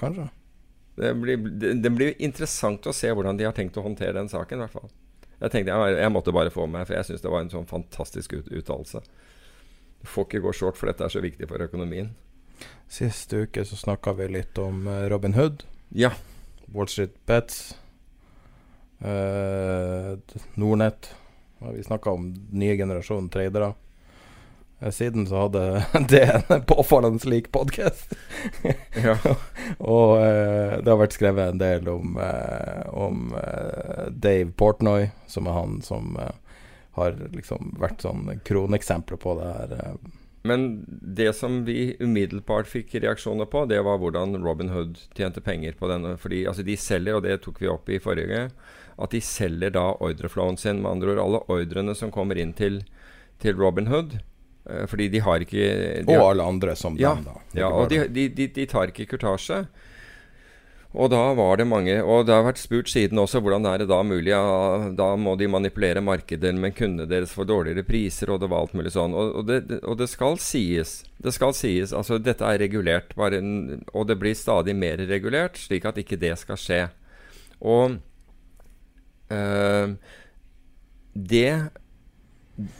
Kanskje. Det blir, det, blir, interessant å se hvordan de har tenkt å håndtere den saken, i hvert fall. Jeg tenkte jeg, jeg måtte bare få med, for jeg syns det var en sånn fantastisk ut, uttalelse. Du får ikke gå short, for dette er så viktig for økonomien. Siste uke så snakka vi litt om eh, Robin Hood. Ja. Wall Street Bets. Eh, Nordnett. Vi snakka om nye generasjon tradere. Uh, siden så hadde det en påfallende lik podkast. ja. Og uh, det har vært skrevet en del om, om Dave Portnoy, som er han som har liksom vært sånn kroneksempler på det her men det som vi umiddelbart fikk reaksjoner på, det var hvordan Robin Hood tjente penger på denne. Fordi altså, de selger, og det tok vi opp i forrige, at de selger da ordreflowen sin. Med andre ord alle ordrene som kommer inn til, til Robin Hood. Eh, fordi de har ikke de Og alle andre som ja, dem, da. Ja, og de, de, de, tar ikke kurtasje. Og da var det mange Og det har vært spurt siden også hvordan er det da mulig. Ja, da må de manipulere markedet, men kundene deres får dårligere priser, og det var alt mulig sånn. Og, og, det, og det, skal sies. Det skal sies. Altså, dette er regulert, en, og det blir stadig mer regulert, slik at ikke det skal skje. Og øh, det,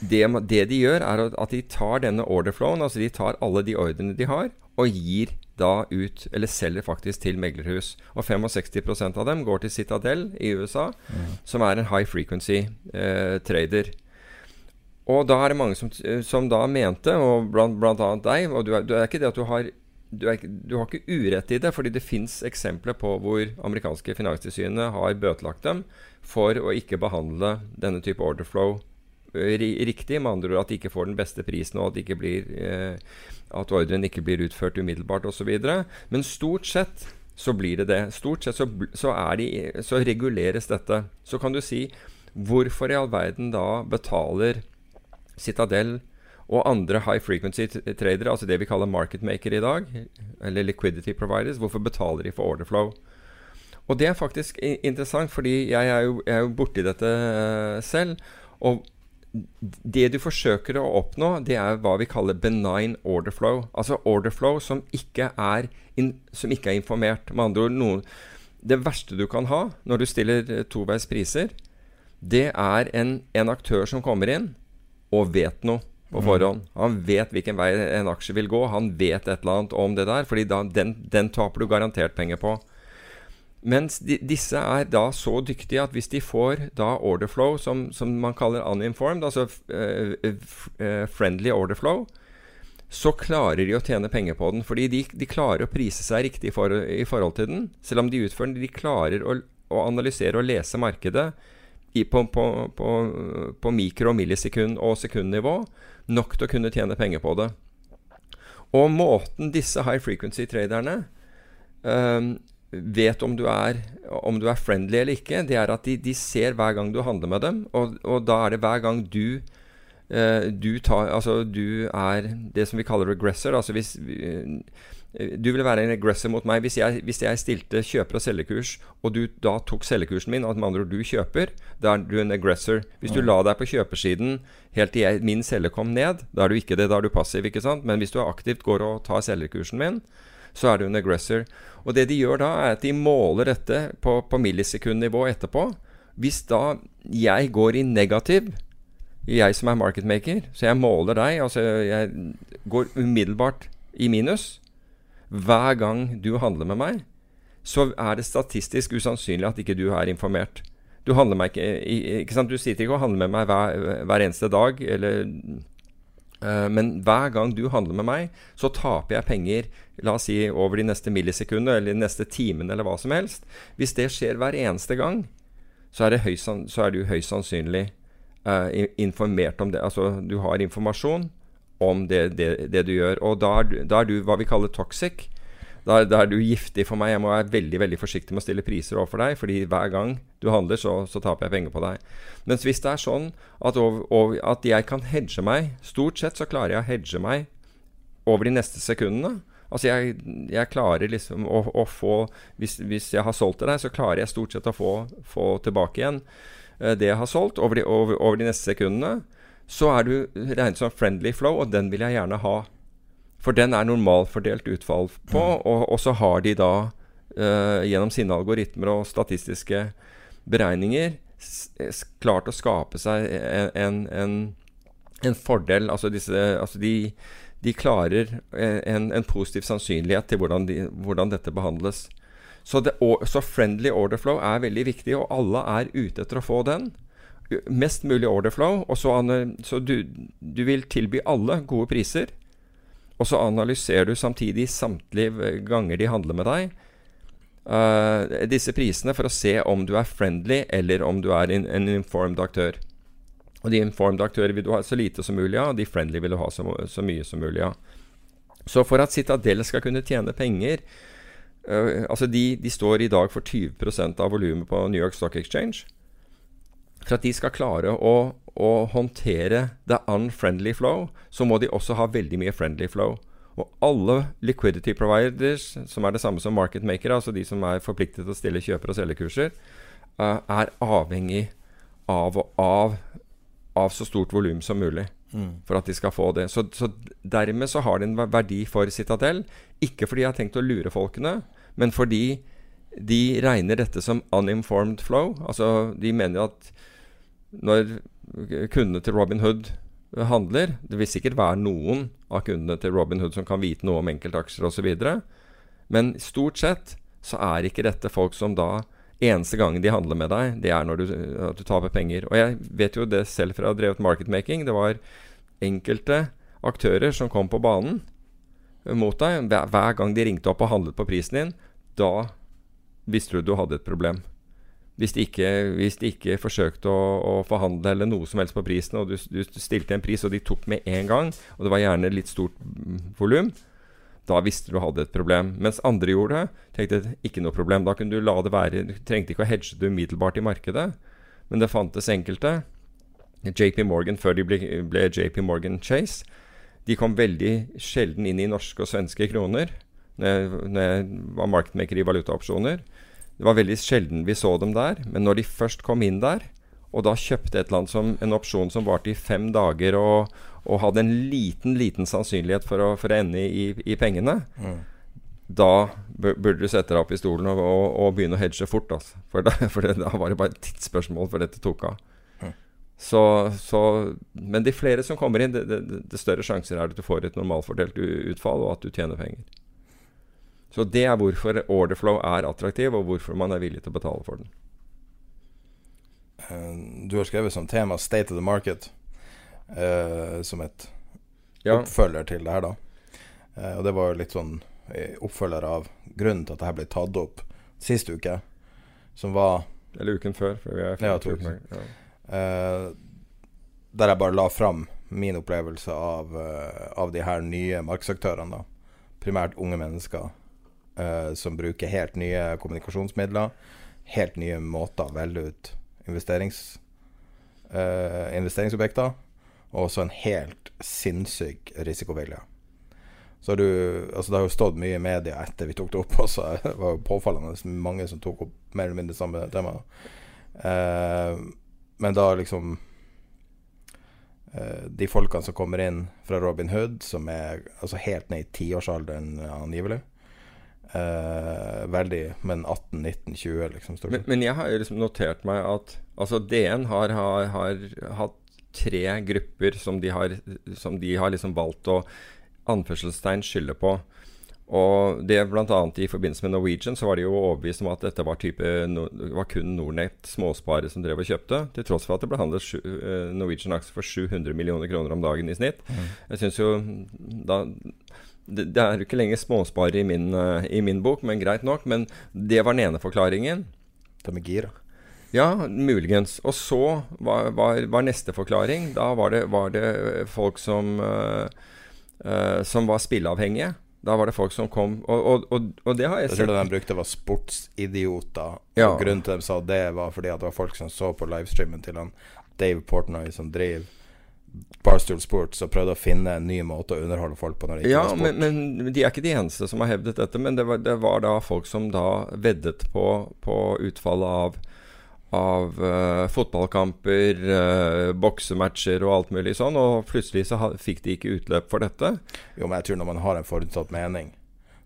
det, det de gjør, er at de tar denne orderflowen, altså de tar alle de ordrene de har, og gir da ut, eller selger faktisk til meglerhus. Og 65% av dem går til Citadel i USA, mm. som er en high frequency eh, trader. Og da er det mange som, som da mente, og blant, blant annet deg Og du er, du er, ikke det at du har du, er, du har ikke urett i det, fordi det fins eksempler på hvor amerikanske finanstilsynet har bøtelagt dem for å ikke behandle denne type orderflow eh, riktig. Med andre ord at de ikke får den beste prisen, og at ikke blir eh, at ordren ikke blir utført umiddelbart osv. Men stort sett så blir det det. Stort sett så, så, de, så, reguleres dette. Så kan du si hvorfor i all verden da betaler Citadel og andre high frequency tradere, altså det vi kaller market maker i dag, eller liquidity providers, hvorfor betaler de for order flow? Og det er faktisk interessant, fordi jeg er jo, jeg er jo borti dette uh, selv. Og det du forsøker å oppnå, det er hva vi kaller benign order flow. Altså order flow som ikke er, in, som ikke er informert. Med andre ord noen, Det verste du kan ha når du stiller eh, toveis priser, det er en, en, aktør som kommer inn og vet noe. på forhånd. Han vet hvilken vei en aksje vil gå. Han vet et eller annet om det der, fordi da, den, den taper du garantert penger på. Mens de, disse er da så dyktige at hvis de får da order flow, som, som man kaller uninformed, altså uh, friendly order flow, så klarer de å tjene penger på den. Fordi de, de klarer å prise seg riktig for, i forhold til den. Selv om de utfører den. De klarer å, å analysere og lese markedet i, på, på, på, på mikro-, millisekund- og sekundnivå nok til å kunne tjene penger på det. Og måten disse high frequency-traderne um, vet om du, er, om du er friendly eller ikke, det er at de, de ser hver gang du handler med dem. Og, og da er det hver gang du uh, du, tar, altså, du er det som vi kaller regressor. Altså hvis uh, du vil være en aggressor mot meg hvis jeg, hvis jeg stilte kjøper- og selgekurs, og du da tok selgekursen min, og med andre ord du kjøper, da er du en aggressor. Hvis du la deg på kjøpersiden helt til jeg, min selger kom ned, da er du ikke det, da er du passiv, ikke sant? Men hvis du aktivt går og tar selgerkursen min, så er du en aggressor. Og det de gjør da, er at de måler dette på, på millisekundnivå etterpå. Hvis da jeg går i negativ, jeg som er marketmaker, så jeg måler deg, altså jeg går umiddelbart i minus hver gang du handler med meg, så er det statistisk usannsynlig at ikke du er informert. Du handler meg ikke, ikke sant? Du sitter ikke og handler med meg hver, hver eneste dag, eller men hver gang du handler med meg, så taper jeg penger la oss si over de neste millisekundene eller de neste timene eller hva som helst. Hvis det skjer hver eneste gang, så er, høy, så er du høyst sannsynlig uh, informert om det. Altså du har informasjon om det, det, det du gjør. Og da er, da er, du hva vi kaller toxic. Da, da, er du giftig for meg. Jeg må være veldig veldig forsiktig med å stille priser overfor deg, fordi hver gang du handler, så, så taper jeg penger på deg. Mens hvis det er sånn at, over, over, at jeg kan hedge meg Stort sett så klarer jeg å hedge meg over de neste sekundene. Altså jeg, jeg klarer liksom å, å få hvis, hvis, jeg har solgt til deg, så klarer jeg stort sett å få, få tilbake igjen uh, det jeg har solgt, over de, over, over de neste sekundene. Så er du regnet som friendly flow, og den vil jeg gjerne ha. For den er normalfordelt utfall på, mm. og, og, så har de da uh, gjennom sine algoritmer og statistiske beregninger klart å skape seg en, en, en fordel. Altså, disse, altså de, de, klarer en, en, positiv sannsynlighet til hvordan, de, hvordan dette behandles. Så, det, så, friendly order flow er veldig viktig, og alle er ute etter å få den. Mest mulig order flow. Og så, så du, du vil tilby alle gode priser. Og så analyserer du samtidig samtlige ganger de handler med deg, uh, disse prisene for å se om du er friendly, eller om du er en, en informed aktør. Og de informed aktører vil du ha så lite som mulig av, og de friendly vil du ha så, så mye som mulig av. Så for at Citadel skal kunne tjene penger uh, Altså, de, de, står i dag for 20% av volumet på New York Stock Exchange. For at de skal klare å, å håndtere the unfriendly flow, så må de også ha veldig mye friendly flow. Og alle liquidity providers, som er det samme som market maker, altså de som er forpliktet til å stille kjøper- og selgerkurser, uh, er avhengig av, av, av så stort volum som mulig. Mm. For at de skal få det. Så, så, dermed så har det en verdi for Citadel. Ikke fordi jeg har tenkt å lure folkene, men fordi de regner dette som uninformed flow. Altså de mener at når kundene til Robin Hood handler Det vil sikkert være noen av kundene til Robin Hood som kan vite noe om enkeltaksjer osv. Men stort sett så er ikke dette folk som da Eneste gangen de handler med deg, det er når du, at du taper penger. Og jeg vet jo det selv fra jeg har drevet marketmaking. Det var enkelte aktører som kom på banen mot deg. Hver gang de ringte opp og handlet på prisen din, da visste du du hadde et problem. Hvis de ikke, hvis de ikke forsøkte å, å, forhandle eller noe som helst på prisen, og du, du, stilte en pris, og de tok med en gang, og det var gjerne litt stort volum, da visste du hadde et problem. Mens andre gjorde det, tenkte ikke noe problem. Da kunne du la det være. Du trengte ikke å hedge det umiddelbart i markedet. Men det fantes enkelte. JP Morgan før de ble, ble JP Morgan Chase. De kom veldig sjelden inn i norske og svenske kroner når jeg var markedmaker i valutaopsjoner. Det var veldig sjelden vi så dem der, men når de først kom inn der, og da kjøpte et eller annet som en opsjon som varte i fem dager, og, og hadde en liten, liten sannsynlighet for å, for å ende i, i pengene, mm. da burde du sette deg opp i stolen og, og, og begynne å hedge fort. Altså. For, da, for det, da var det bare et tidsspørsmål før dette tok av. Mm. Så, så, men de flere som kommer inn, det, det, det større sjanser er det at du får et normalfordelt utfall, og at du tjener penger. Så det er hvorfor orderflow er attraktiv, og hvorfor man er villig til å betale for den. Eh, du har skrevet som tema 'State of the Market', uh, som et ja. oppfølger til det her, da. Uh, og det var jo litt sånn oppfølger av grunnen til at det her ble tatt opp sist uke, som var Eller uken før. Ja, to uker. Ja. Uh, der jeg bare la fram min opplevelse av, av de her nye markedsaktørene, da. Primært unge mennesker som bruker helt nye kommunikasjonsmidler. Helt nye måter å velge ut investerings, uh, investeringsobjekter, og også en helt sinnssyk risikovilje. Så du, altså Det har jo stått mye i media etter vi tok det opp også. Det var jo påfallende mange som tok opp mer eller mindre samme tema. Uh, men da liksom De folkene som kommer inn fra Robin Hood, som er altså helt ned i tiårsalderen angivelig, Uh, veldig, men 18, 19, 20, liksom. Men, men, jeg har liksom notert meg at altså DN har, har, har, hatt tre grupper som de har, som de har liksom valgt å anførselstegn skylde på. Og det bl.a. i forbindelse med Norwegian så var de jo overbevist om at dette var, type, var kun Nordnett småspare som drev og kjøpte, til tross for at det ble handlet uh, Norwegian-aksjer for 700 millioner kroner om dagen i snitt. Mm. Jeg synes jo da det, det, er jo ikke lenger småsparere i, min, uh, i min bok, men greit nok. Men det var den ene forklaringen. Det med gira? Ja, muligens. Og så var, var, var, neste forklaring Da var det, var det folk som, uh, uh, som var spilleavhengige. Da var det folk som kom Og, og, og, og det har jeg sett. Det de brukte, var sportsidioter. Ja. Og grunnen til at de sa det, var fordi at det var folk som så på livestreamen til han Dave Portnoy, som driver Barstool Sports og prøvde å finne en ny måte å underholde folk på. når det ikke ja, var sport. Men, men de er ikke de eneste som har hevdet dette. Men det var, det var da folk som da veddet på, på utfallet av, av uh, fotballkamper, uh, boksematcher og alt mulig sånn. Og plutselig så ha, fikk de ikke utløp for dette. Jo, men jeg tror når man har en forutsatt mening,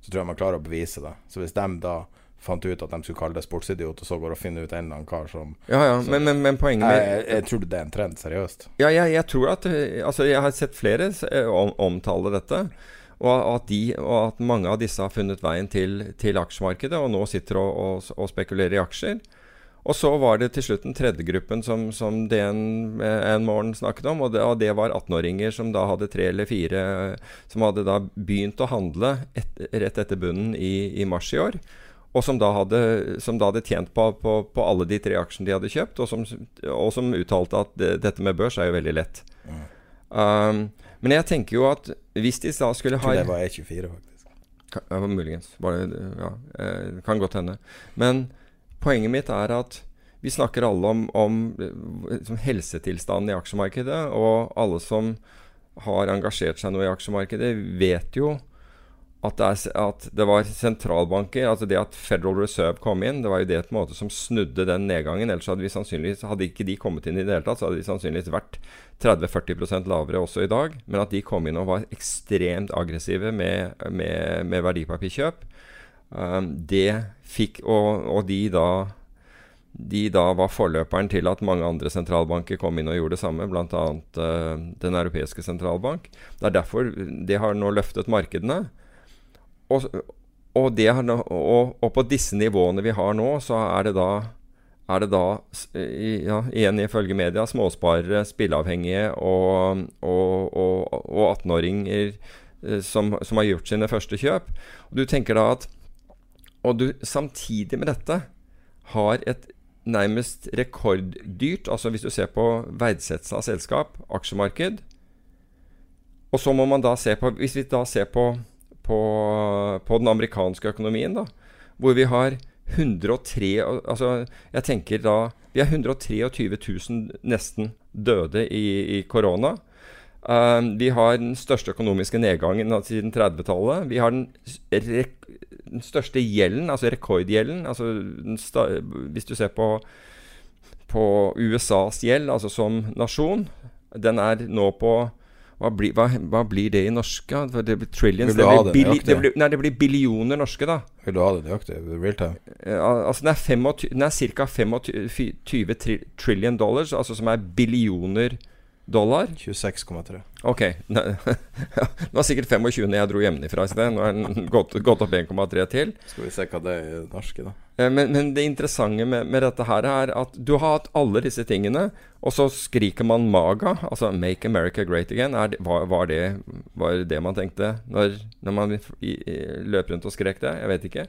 så tror jeg man klarer å bevise det. Så hvis de da fant ut at de skulle kalle det sportsidiot, og så går og finner ut en eller annen kar som Ja, ja, som, men, men, men, poenget med jeg, jeg, tror det er en trend, seriøst. Ja, jeg, jeg tror at Altså, jeg har sett flere eh, om, omtale dette. Og at, de, og at, mange av disse har funnet veien til, til aksjemarkedet, og nå sitter og, og, og, spekulerer i aksjer. Og så var det til slutt den tredje gruppen som, som DN eh, en morgen snakket om. Og det, og det var 18-åringer som da hadde tre eller fire Som hadde da begynt å handle et, rett etter bunnen i, i mars i år og som da hadde, som da hadde tjent på, på, på, alle de tre aksjene de hadde kjøpt, og som, og som uttalte at det, dette med børs er jo veldig lett. Mm. Um, men jeg tenker jo at hvis de da skulle ha det var E24, faktisk. Kan, ja, muligens. Bare, ja, eh, kan godt hende. Men poenget mitt er at vi snakker alle om, om liksom helsetilstanden i aksjemarkedet, og alle som har engasjert seg noe i aksjemarkedet, vet jo at det, er, at det, var sentralbanker, altså det at Federal Reserve kom inn, det var jo det på en måte som snudde den nedgangen. Ellers hadde vi sannsynligvis, hadde ikke de kommet inn i det hele tatt, så hadde de sannsynligvis vært 30-40 lavere også i dag. Men at de kom inn og var ekstremt aggressive med, med, med verdipapirkjøp, um, det fikk Og, og de da de da var forløperen til at mange andre sentralbanker kom inn og gjorde det samme, bl.a. Uh, Den europeiske sentralbank. Det er derfor det har nå løftet markedene. Og, og, det, og, på disse nivåene vi har nå, så er det da, er det da ja, igjen ifølge media, småsparere, spilleavhengige og, og 18-åringer eh, som, som, har gjort sine første kjøp. Og du tenker da at Og du samtidig med dette har et nærmest rekorddyrt, altså hvis du ser på verdsettelse av selskap, aksjemarked. Og så må man da se på Hvis vi da ser på på, på, den amerikanske økonomien, da, hvor vi har 103 Altså, jeg tenker da Vi har 123 000 nesten døde i korona. Uh, vi har den største økonomiske nedgangen siden 30-tallet. Vi har den, den, største gjelden, altså rekordgjelden. Altså hvis du ser på, på USAs gjeld, altså som nasjon, den er nå på hva, blir, hva, hva blir det i norske? Det blir trillions det blir, billi, det blir, Nei, det blir billioner norske, da. Vil du ha det nøyaktig? Real time? Eh, al- altså Den er, 25, den er ca. 25 tri, trillion dollars, altså som er billioner dollar. 26,3. Ok. det var sikkert 25 når jeg dro hjemmefra i sted. Nå er den gått, gått opp 1,3 til. Skal vi se hva det er i norske, da. Eh, Men, men det interessante med, med dette her er at du har hatt alle disse tingene, og så skriker man MAGA, altså 'Make America Great Again'. Er var, var, det, var det det man tenkte når, når man i, i, løp rundt og skrek det? Jeg vet ikke.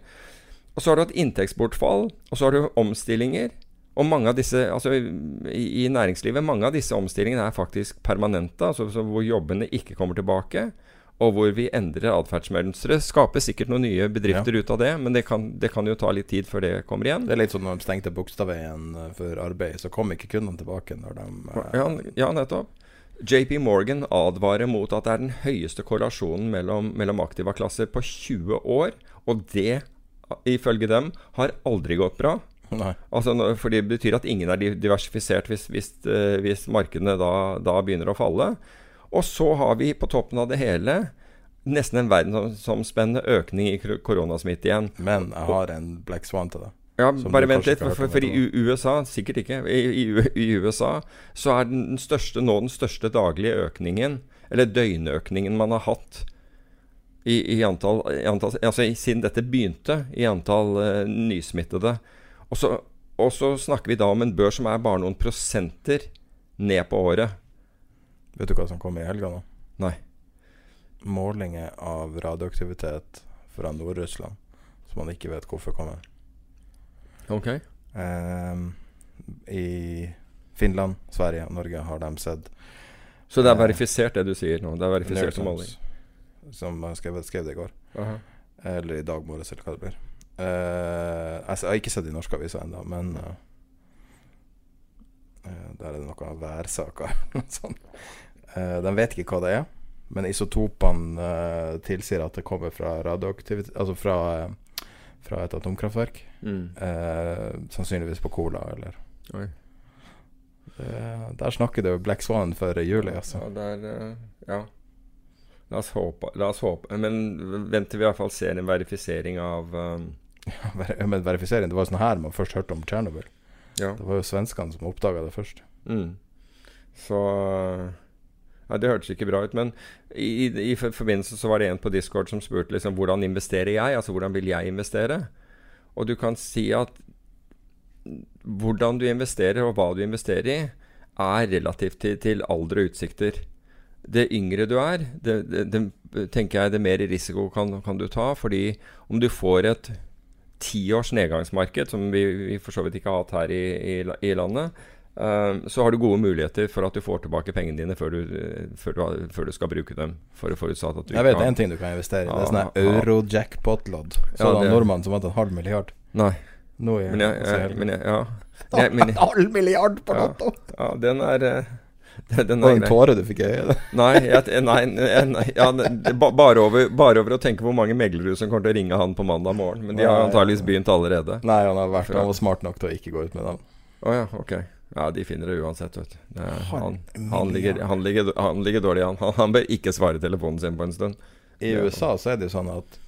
Og så har du hatt inntektsbortfall, og så har du omstillinger. Og mange av disse, altså i, i næringslivet, mange av disse omstillingene er faktisk permanente, altså så hvor jobbene ikke kommer tilbake. Og hvor vi endrer atferdsmønstre. Skaper sikkert noen nye bedrifter ut av det, men det kan, det kan jo ta litt tid før det kommer igjen. Det er litt sånn når de stengte Bogstadveien eh, for arbeid, så kom ikke kundene tilbake når de eh, Ja, ja, nettopp. JP Morgan advarer mot at det er den høyeste korrelasjonen mellom, mellom aktiva klasser på 20 år. Og det, ifølge dem, har aldri gått bra. Altså, for det betyr at ingen er diversifisert hvis, hvis, eh, hvis markedene da, da begynner å falle. Og så har vi på toppen av det hele nesten en verdensomspennende økning i kor- koronasmitte igjen. Men jeg har en Black Swan til deg. Ja, bare vent litt, for, for, for i USA Sikkert ikke. I, i, I USA så er den største nå den største daglige økningen, eller døgnøkningen man har hatt i, i antall, i antall Altså siden dette begynte, i antall uh, nysmittede. Og så, og så snakker vi da om en børs som er bare noen prosenter ned på året. Vet du hva som kommer i helga nå? Nei. Målinger av radioaktivitet fra Nord-Russland som man ikke vet hvorfor kommer. Ok. Um, I Finland, Sverige og Norge har de sett Så det er Eh, verifisert, det du sier nå? Det er verifisert som måling? Som jeg skrev, skrev det i går. Aha. Eller i dag morges, eller hva det blir. Eh, jeg jeg har ikke sett de norske avisene ennå, men uh, uh, Der er det noen værsaker eller noe sånt. De vet ikke hva det er, men isotopene tilsier at det kommer fra radioaktivitet Altså fra, fra et atomkraftverk. Mm. Sannsynligvis på Cola, eller Oi. Der snakker det jo Black Swan før juli, altså. Ja, der, Ja. La oss håpe. La oss håpe. Men venter vi i hvert fall ser en verifisering av um, Ver- Men verifisering, det var jo sånn her man først hørte om Tsjernobyl. Ja. Det var jo svenskene som oppdaga det først. Mm. Så ja, Det hørtes ikke bra ut. Men i, i, i forbindelse så var det en på Discord som spurte liksom, hvordan investerer jeg? Altså hvordan vil jeg investere? Og du kan si at hvordan du investerer og hva du investerer i, er relativt til, til alder og utsikter. Det yngre du er, det, det, det tenker jeg det mer risiko kan, kan du ta. Fordi om du får et tiårs nedgangsmarked, som vi, vi for så vidt ikke har hatt her i, i, i landet, eh, så har du gode muligheter for at du får tilbake pengene dine før du, før du, før du skal bruke dem. For, forutsatt at du Jeg vet én en ting du kan investere i. Det er sånn euro-jackpot-lodd. Så Ja, det en nordmann som vant en halv milliard. Nei. Nå i Men jeg, jeg, men jeg, ja. Jeg, men, En halv milliard på Ja. Lotto! ja, den er eh, den, den Og er en tåre du fikk i øyet. Nei, jeg, nei, nei, ja, det, det, bare, over, bare over å tenke hvor mange meglere som kommer til å ringe han på mandag morgen. Men de har antakeligvis begynt allerede. Nei, han har vært Han var smart nok til å ikke gå ut med dem. Å ja, ok. Ja, de finner det uansett, vet du. Det er, han, han, ligger, han, ligger, han ligger dårlig an. Han, han bør ikke svare telefonen sin på en stund. I USA så er det jo sånn at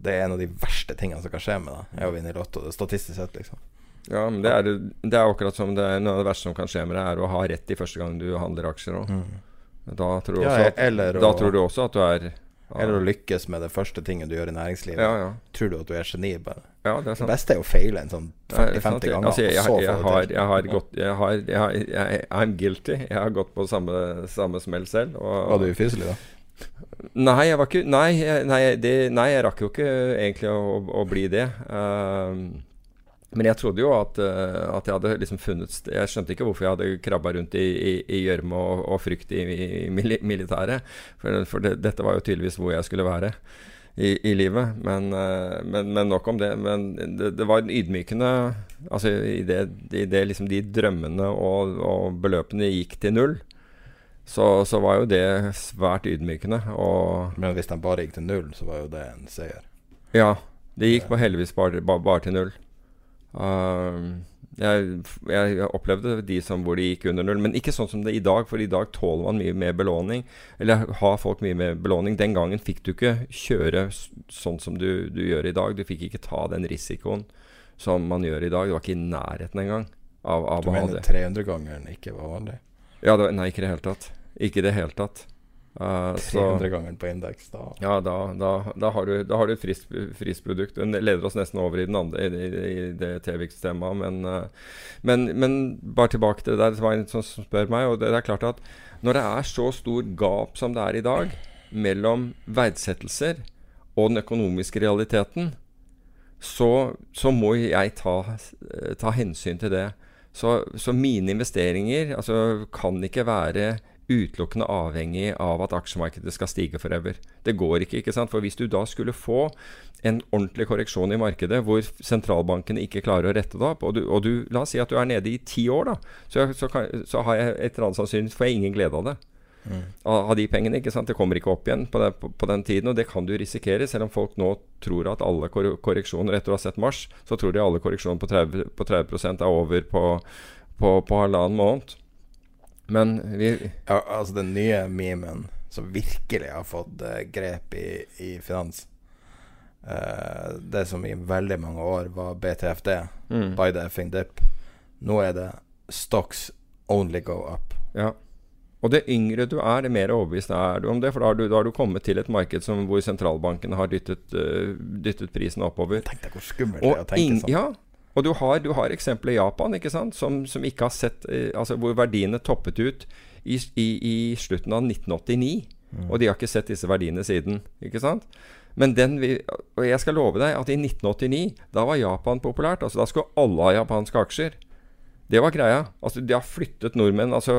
det er en av de verste tingene som kan skje med deg, er å vinne i Lotto. Det statistisk sett, liksom. Ja, men det er, det er akkurat som det er noe av det verste som kan skje med deg, er å ha rett i første gang du handler aksjer òg. Da, tror du Ja, også at- eller da å- tror du også at du er ja, Eller å lykkes med det første tinget du gjør i næringslivet. Ja, ja. Tror du at du er geni, bare. ja, det er Det beste er å feile en sånn Ja, det er sant. 40-50 ganger, Altså, jeg, jeg, jeg, har, jeg har gått jeg har, jeg, har- jeg, I'm guilty. Jeg har gått på samme, samme smell selv. Og, Var du ufyselig, da? Nei, jeg var ikke Nei, nei, det, nei, jeg rakk jo ikke egentlig å, å bli det. Ehm, men jeg trodde jo at, eh, at jeg hadde liksom funnet Jeg skjønte ikke hvorfor jeg hadde krabba rundt i gjørme og, og frykt i, i militæret. For, for det, dette var jo tydeligvis hvor jeg skulle være i, i livet. Men, eh, men, men nok om det. Men det, det var ydmykende Altså i det, i det liksom de drømmene og, og beløpene gikk til null, så, så var jo det svært ydmykende. Og Men hvis den bare gikk til null, så var jo det en seier. ja, det gikk på heldigvis bare, bare til null. Um, Jeg, jeg opplevde de som hvor de gikk under null, men ikke sånn som det er i dag. For i dag tåler man mye mer belåning. Eller har folk mye mer belåning. Den gangen fikk du ikke kjøre sånn som du, du gjør i dag. Du fikk ikke ta den risikoen som man gjør i dag. Du var ikke i nærheten engang av, av Du mener 300-gangeren ikke var vanlig? Ja, det, nei, ikke i det hele tatt. Ikke i det hele tatt. Eh, så 300-gangeren på indeks, da ja, da, da, da, har du, da har du et friskt friskt produkt. Den leder oss nesten over i, den andre, i, i, det T-Vix-temaet. Men, eh, men, men bare tilbake til det der. Det var en som som spør meg. Og det er klart at når det er så stor gap som det er i dag mellom verdsettelser og den økonomiske realiteten, så, så må jeg ta, eh, ta hensyn til det. Så, så mine investeringer altså, kan ikke være utelukkende avhengig av at aksjemarkedet skal stige forever. Det går ikke, ikke sant? For hvis du da skulle få en ordentlig korreksjon i markedet hvor sentralbankene ikke klarer å rette det opp, og du, og du la oss si at du er nede i ti år, da, så, så, kan, så har jeg et eller annet sannsynligvis får jeg ingen glede av det. Av, av de pengene. ikke sant? Det kommer ikke opp igjen på, det, på, på den tiden, og det kan du risikere. Selv om folk nå tror at alle kor korreksjoner etter å ha sett Mars, så tror de alle korreksjoner på 30, på 30 er over på, på, på halvannen måned. Men vi Ja, altså den nye memen som virkelig har fått uh, grep i, i finans uh, Det som i veldig mange år var BTFD, Mm. by the effing dip. Nå er det Stocks only go up. Ja. Og det yngre du er, det mer overbevist er du om det. For da har du, da har du kommet til et marked som, hvor sentralbanken har dyttet, uh, dyttet prisen oppover. Tenk deg hvor skummelt det er å tenke sånn. ja, og du har, du har eksempler i Japan ikke sant? Som, som ikke har sett eh, Altså hvor verdiene toppet ut i, i, i slutten av 1989. Og de har ikke sett disse verdiene siden. Ikke sant? Men den vi, og jeg skal love deg at i 1989, da var Japan populært. Altså Da skulle alle ha japanske aksjer. Det var greia. Altså De har flyttet nordmenn altså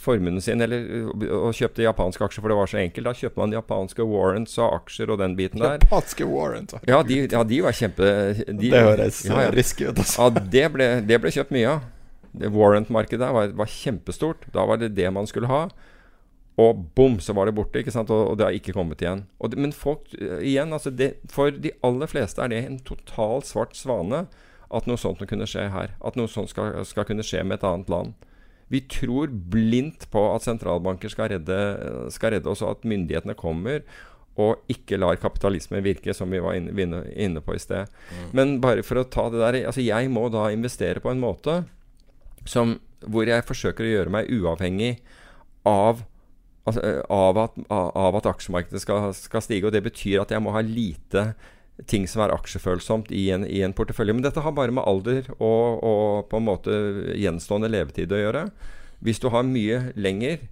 formuen sin eller, og kjøpte japanske aksjer, for det var så enkelt. Da kjøpte man japanske warrants og aksjer og den biten der. Japanske warrants Ja, de, ja, de var kjempe de, Det høres ja, ja. risky ut, altså. Ja, det ble, det ble kjøpt mye av. Det Warrant-markedet der var, var kjempestort. Da var det det man skulle ha. Og bom, så var det borte. ikke sant? Og, og det har ikke kommet igjen. Og det, men folk, eh, igjen, altså det, for de aller fleste er det en totalt svart svane at noe sånt kunne skje her. At noe sånt skal, skal kunne skje med et annet land. Vi tror blindt på at sentralbanker skal redde, skal redde oss, og at myndighetene kommer og ikke lar kapitalismen virke, som vi var inne, inne, på i sted. Men bare for å ta det der altså Jeg må da investere på en måte som, hvor jeg forsøker å gjøre meg uavhengig av Altså, av, at, av at aksjemarkedet skal, skal stige. Og det betyr at jeg må ha lite ting som er aksjefølsomt i en, i en portefølje. Men dette har bare med alder og, og på en måte gjenstående levetid å gjøre. Hvis du har mye lenger,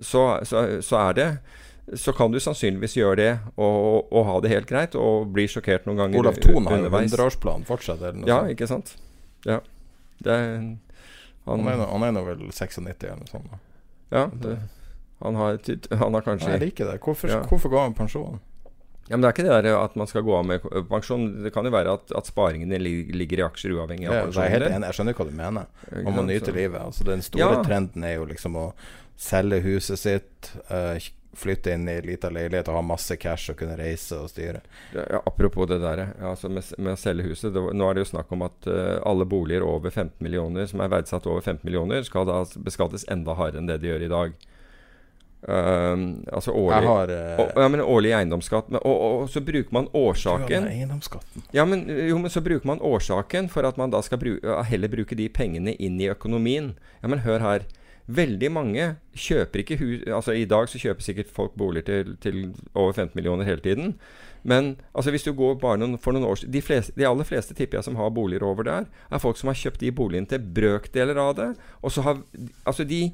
så, så, så er det så kan du sannsynligvis gjøre det og, og ha det helt greit, og bli sjokkert noen ganger Olav Thon har jo hundreårsplan 100-årsplan fortsatt, eller noe Ja, sånt. ikke sant. Ja. Er, Han han, er, nå- vel 96 eller noe sånt. da. ja, det, han, har, han har kanskje Jeg liker det. Hvorfor, Ja. hvorfor går han pensjon? Ja, men Det er ikke det der at man skal gå av med pensjon. Det kan jo være at, at sparingene ligger i aksjer uavhengig av Ja, jeg helt enig, jeg skjønner hva du mener. om Man må nyte livet. Altså, den store Ja. trenden er jo liksom å selge huset sitt, eh, flytte inn i en liten leilighet og ha masse cash og kunne reise og styre. Ja, apropos det der, ja, altså med, med å selge huset. Det, nå er det jo snakk om at eh, alle boliger over 15 millioner, som er verdsatt over 15 millioner, skal da beskattes enda hardere enn det de gjør i dag. Ehm, altså årlig har uh, ja, men årlig eiendomsskatt. Men, og, og, og så bruker man årsaken. Ja, men, jo, men så bruker man årsaken for at man da skal bruke, heller bruke de pengene inn i økonomien. Ja, men hør her. Veldig mange kjøper ikke hus Altså I dag så kjøper sikkert folk boliger til, til over 15 millioner hele tiden. Men altså hvis du går bare noen, for noen år de, fleste, de aller fleste tipper jeg som har boliger over der, er folk som har kjøpt de boligene til brøkdeler av det. Og så har, altså de,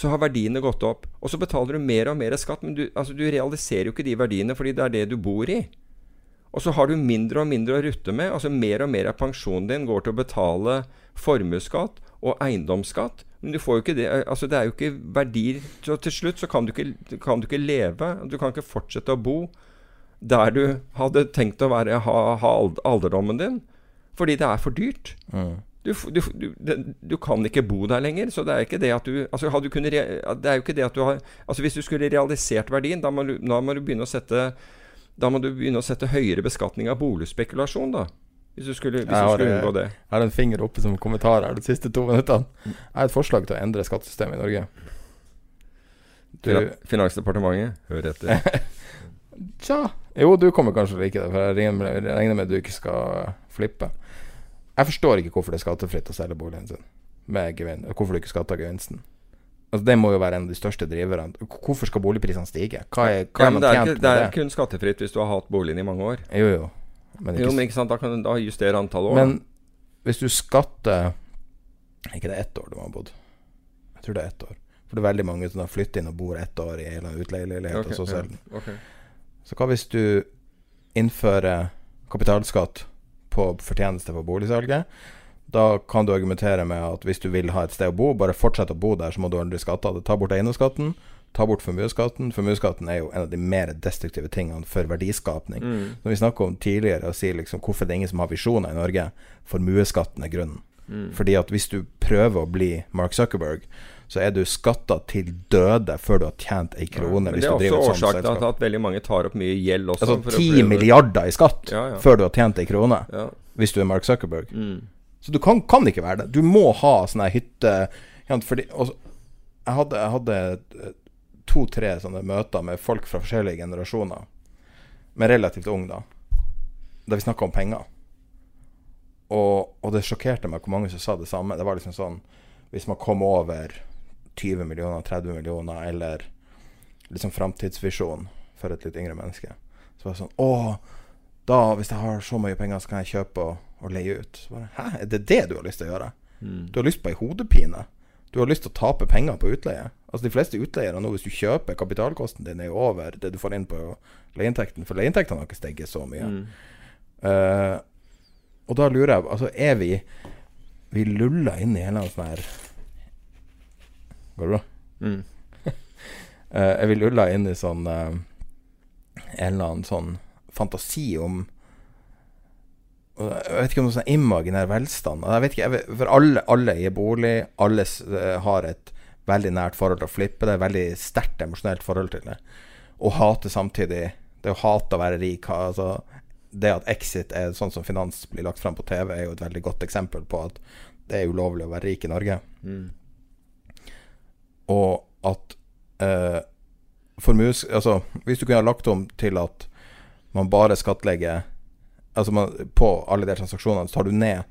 så har verdiene gått opp. Og så betaler du mer og mer skatt, men du, altså du realiserer jo ikke de verdiene fordi det er det du bor i. Og så har du mindre og mindre å rutte med. altså Mer og mer av pensjonen din går til å betale formuesskatt og eiendomsskatt. Men du får jo ikke det altså Det er jo ikke verdier Så til slutt så kan du ikke, kan du ikke leve. Du kan ikke fortsette å bo der du hadde tenkt å være, ha, ha alderdommen din. Fordi det er for dyrt. Du, du, du, du kan ikke bo der lenger. Så det er ikke det at du altså hadde du kunnet Det er jo ikke det at du har Altså Hvis du skulle realisert verdien, da må da må du begynne å sette da må du begynne å sette høyere beskatning av boligspekulasjon, da. Hvis du skulle, hvis har, skulle eh, unngå det. Jeg har en finger oppe som kommentar her de siste to minuttene. Jeg har et forslag til å endre skattesystemet i Norge. Du, Finansdepartementet, hør etter. Tja Jo, du kommer kanskje til å like det, for jeg regner med, regner med du ikke skal flippe. Jeg forstår ikke hvorfor det er skattefritt å selge boligen sin Hvorfor du ikke skatter gevinsten. Altså Det må jo være en av de største driverne. Hvorfor skal boligprisene stige? Hva er, hva Ja, er man det tjent med det det? er kun skattefritt hvis du har hatt boligen i mange år. Jo, jo. Men, ikke, Jo, men ikke sant, da kan du da justere antallet år. men hvis du skatter Er ikke det er ett år du har bodd? Jeg tror det er ett år. For det er veldig mange som har flyttet inn og bor ett år i en eller annen utleieleilighet, okay, og så ja, selger den. ok. Så hva hvis du innfører kapitalskatt på fortjeneste på boligsalget? Da kan du argumentere med at hvis du vil ha et sted å bo, bare fortsett å bo der, så må du ordne skatte av det. Ta bort eiendomsskatten, ta bort formuesskatten. Formuesskatten er jo en av de mer destruktive tingene for verdiskapning. Mm. Når vi snakker om tidligere og sier liksom hvorfor det er ingen som har visjoner i Norge, formuesskatten er grunnen. Mm. Fordi at hvis du prøver å bli Mark Zuckerberg, så er du skatta til døde før du har tjent ei krone. Hvis det er du driver også årsaken til at veldig mange tar opp mye gjeld også. Altså ti 10 milliarder i skatt Ja, ja. før du har tjent ei krone, Ja. hvis du er Mark Zuckerberg. Mm. Så du kan, kan ikke være det. Du må ha sånn ei hytte fordi, også, Jeg hadde, hadde eh, to-tre sånne møter med folk fra forskjellige generasjoner, men relativt ung da, da vi snakka om penger. Og, og det sjokkerte meg hvor mange som sa det samme. Det var liksom sånn Hvis man kom over 20 millioner, 30 millioner, eller liksom framtidsvisjon for et litt yngre menneske, så var det sånn Å, da, hvis jeg har så mye penger, så kan jeg kjøpe og, og leie ut. Så bare, Hæ, er det det du har lyst til å gjøre? Mm. Du har lyst på ei hodepine. Du har lyst til å tape penger på utleie. Altså De fleste utleiere nå, hvis du kjøper kapitalkosten din, er jo over det du får inn på leieinntekten. For leieinntektene har ikke steget så mye. Mm. Eh, og da lurer jeg Altså, er vi Vi luller inn i en eller annen sånn her Går det bra? Mm. uh, er vi lulla inn i sånn uh, En eller annen sånn fantasi om Jeg vet ikke om det er sånn imaginær velstand. Jeg vet ikke, jeg vet, For alle, alle i bolig, alle eh, har et veldig nært forhold til å flippe. Det er et veldig sterkt emosjonelt forhold til det. Å hate samtidig. Det å hate å være rik altså, Det at Exit er sånn som finans blir lagt fram på TV, er jo et veldig godt eksempel på at det er ulovlig å være rik i Norge. Mm. Og at eh, formues... Altså, hvis du kunne ha lagt om til at man bare skattlegger Altså man, på alle de transaksjonene, så tar du ned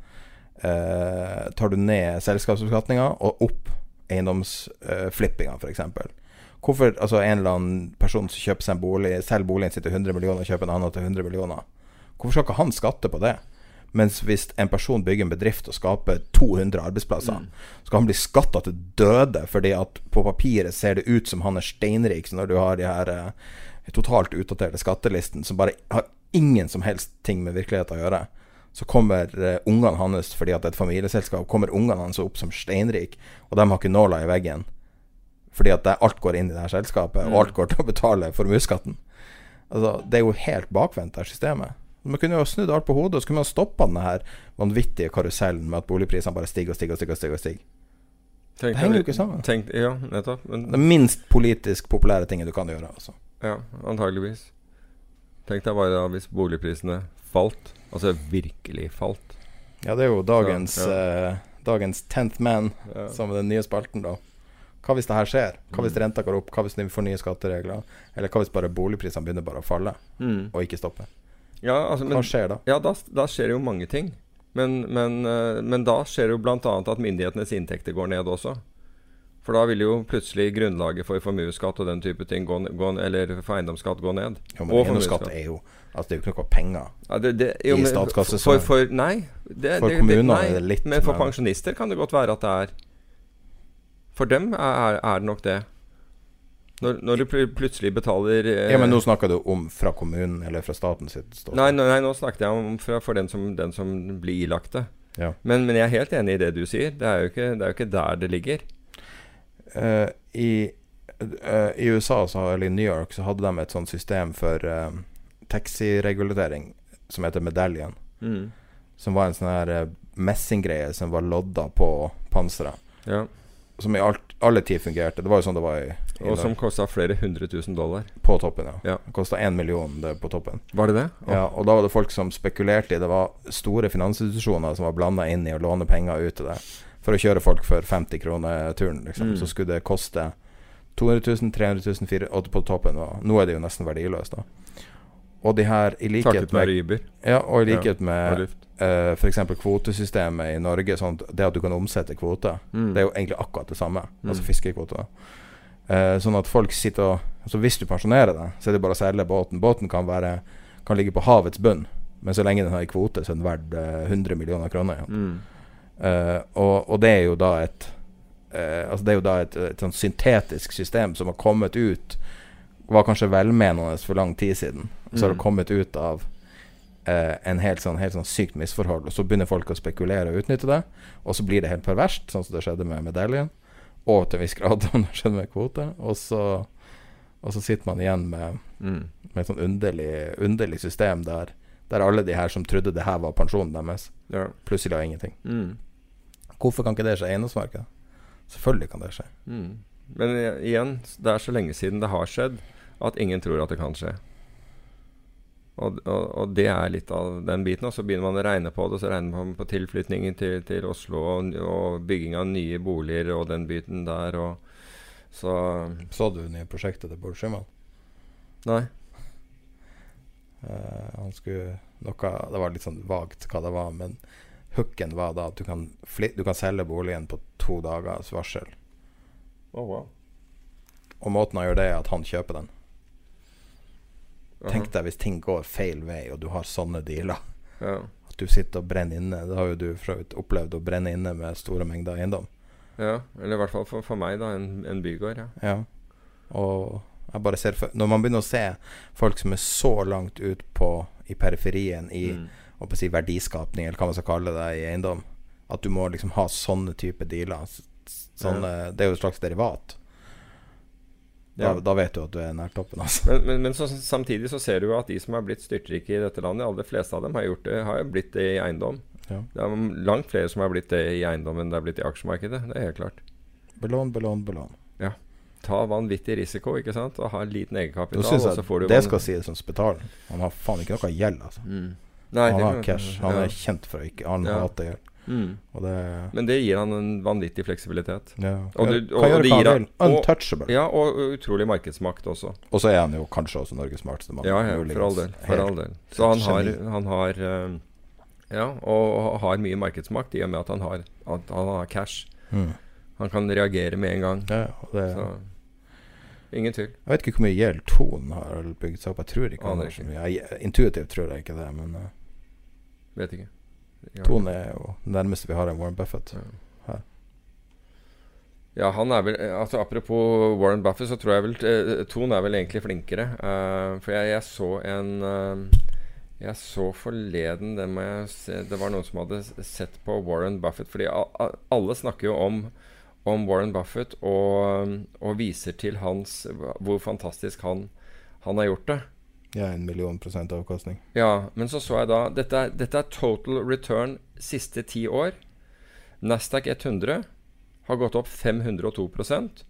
eh, Tar du ned selskapsbeskatninga og opp eiendomsflippinga, eh, f.eks. Hvorfor altså en eller annen person som kjøper seg en bolig, selger boligen sin til 100 millioner og kjøper en annen til 100 millioner, hvorfor skal ikke han skatte på det? Mens hvis en person bygger en bedrift og skaper 200 arbeidsplasser, skal han bli skatta til døde fordi at på papiret ser det ut som han er steinrik, så når du har de her eh, totalt utdaterte skattelisten som bare har ingen som helst ting med virkeligheten å gjøre, så kommer eh, ungene hans, fordi at det er et familieselskap, kommer ungene hans opp som steinrik, og de har ikke nåla i veggen. Fordi at det, alt går inn i det her selskapet, og alt går til å betale formuesskatten. Altså, det er jo helt bakvendt, det systemet. Man kunne jo snudd alt på hodet, og så kunne man stoppa den her vanvittige karusellen med at boligprisene bare stiger og stiger og stiger. og stiger, og stiger. Tenk Det henger jo ikke sammen. Tenk, ja, nettopp. Men, Den minst politisk populære tinget du kan gjøre. Altså. ja, antageligvis. Tenk deg bare da hvis boligprisene falt. Altså virkelig falt. Ja, det er jo dagens, Ja, eh, dagens tenth man, Ja. som er den nye spalten, da. Hva hvis det her skjer? Hva hvis renta går opp? Hva hvis vi får nye skatteregler? Eller hva hvis bare boligprisene begynner bare å falle, Mm. og ikke stoppe? Ja, altså, men, Hva skjer da? ja da, da skjer det jo mange ting. Men, men, eh, men da skjer det jo bl.a. at myndighetenes inntekter går ned også. For da vil jo plutselig grunnlaget for formuesskatt og den type ting gå, gå, Eller for eiendomsskatt gå ned. Jo, men eiendomsskatt er jo Altså, det er jo ikke noe penger. Ja, det, det, jo, I statskassen. for, for, Nei. Det, For det, kommunene nei, er det litt Men for pensjonister kan det godt være at det er For dem er, er det nok det. Når, når du pl plutselig betaler eh, Ja, men nå snakker du om fra kommunen eller fra staten sitt ståsted. Nei, nei, nå snakket jeg om fra, for den, som, den som blir ilagt det. Ja. Men, men jeg er helt enig i det du sier. Det er jo ikke, det er jo ikke der det ligger. Uh, i, eh, I USA, så, eller i New York, så hadde de et sånt system for uh, taxiregulering som heter Medaljen. Mm. Som var en sånn her messinggreie som var lodda på panseret. Ja. Som i alt, alle tid fungerte. Det var jo sånn det var i, i Og som kosta flere hundre tusen dollar. På toppen, ja. Ja. Kosta én million det, på toppen. Var det det? Ja, og da var det folk som spekulerte i Det var store finansinstitusjoner som var blanda inn i å låne penger ut til det. For å kjøre folk for 50 kroner turen, liksom. Mm. Så skulle det koste 200 000, 300 000, 400 000 på toppen Og Nå er det jo nesten verdiløst, da. Og de her, i likhet Takket med være Uber Ja, og i Ja, likhet og med. Uh, f.eks. kvotesystemet i Norge, sånn det at du kan omsette kvoter, Mm. det er jo egentlig akkurat det samme. Mm. Altså fiskekvoter. Uh, sånn at folk sitter og Altså Hvis du pensjonerer deg, så er det bare å selge båten. Båten kan, være, kan ligge på havets bunn, men så lenge den har en kvote, så er den verdt uh, 100 millioner kroner. Ja. Mm. Uh, og, og det er jo da et eh, Altså det er jo da et, et sånn syntetisk system som har kommet ut Var kanskje velmenende for lang tid siden. Så har det Mm. kommet ut av eh, en helt sånn, helt sånn sykt misforhold. Og så begynner folk å spekulere og utnytte det. Og så blir det helt perverst, sånn som det skjedde med medaljen. Og til en viss grad som det skjedde med kvote. Og så, og så sitter man igjen med, Mm. med et sånn underlig, underlig system der, der alle de her som trodde det her var pensjonen deres, Ja. plutselig har ingenting. Mm. Hvorfor kan ikke det skje i eiendomsmarkedet? Selvfølgelig kan det skje. Mm. Men igjen, det er så lenge siden det har skjedd at ingen tror at det kan skje. Og, og, og det er litt av den biten. Og så begynner man å regne på det, og så regner man på tilflytningen til, til Oslo og, og bygging av nye boliger og den biten der. Så Så du nye prosjektet til Bård Schumann? Nei. Uh, han skulle noe Det var litt sånn vagt hva det var, men hooken var da at du kan, du kan selge boligen på to dagers varsel. Oh, wow. Og måten han gjør det, er at han kjøper den. Tenk deg hvis ting går feil vei, og du har sånne dealer. Ja. At du sitter og brenner inne. Det har jo du opplevd, å brenne inne med store mengder eiendom. ja. Eller i hvert fall for, for meg, da. En, en bygård. Ja. Ja. Og jeg bare ser for, Når man begynner å se folk som er så langt ut på i periferien i Mm. si, verdiskapning, eller hva man skal kalle det, i eiendom, at du må liksom ha sånne type dealer. Sånne, ja. Det er jo et slags derivat. Da, Ja. da vet du at du er nær toppen, altså. Men, men, men så, samtidig så ser du jo at de som har blitt styrtrike i dette landet, de fleste av dem har gjort det, har jo blitt det i eiendom. Ja. Det er langt flere som har blitt det i eiendom enn det har blitt i aksjemarkedet. Det er helt klart. Belån, belån, belån. Ta vanvittig risiko, ikke sant, og ha en liten egenkapital. synes og så får du det van- skal sies som Spetalen. Han har faen ikke noe gjeld, altså. mm. Nei, Han har cash. Han ja. er kjent for å ikke Han Ja. hater gjeld. Mm. Og det Men det gir han en vanvittig fleksibilitet. ja. Og du- og kan gjøre det gir han vil. og- Untouchable. Ja, og utrolig markedsmakt også. Og så er han jo kanskje også Norges smarteste mann. Ja, ja, for all del. For all del. Så han har, han har eh, Ja, og, og har mye markedsmakt i og med at han har, at han har cash. Mm. Han kan reagere med en gang. Ja, og det, Så ingen tvil. Jeg vet ikke hvor mye gjeld Ton har bygd seg opp. Jeg tror ikke så ikke. Jeg, intuitivt tror jeg ikke det, men uh, Vet ikke. Ja. Ton er jo nærmeste vi har en Warren Buffett. Ja. Ja, han er vel altså Apropos Warren Buffett, så tror jeg vel Tone er vel egentlig flinkere. Uh, for jeg, jeg så en uh, Jeg så forleden det, må jeg se, det var noen som hadde sett på Warren Buffett. Fordi alle snakker jo om, om Warren Buffett og, og viser til hans hvor fantastisk han, han har gjort det. Ja, en million prosent avkastning. Ja, men så så jeg da Dette er, dette er total return siste ti år. Nasdaq 100 har gått opp 502%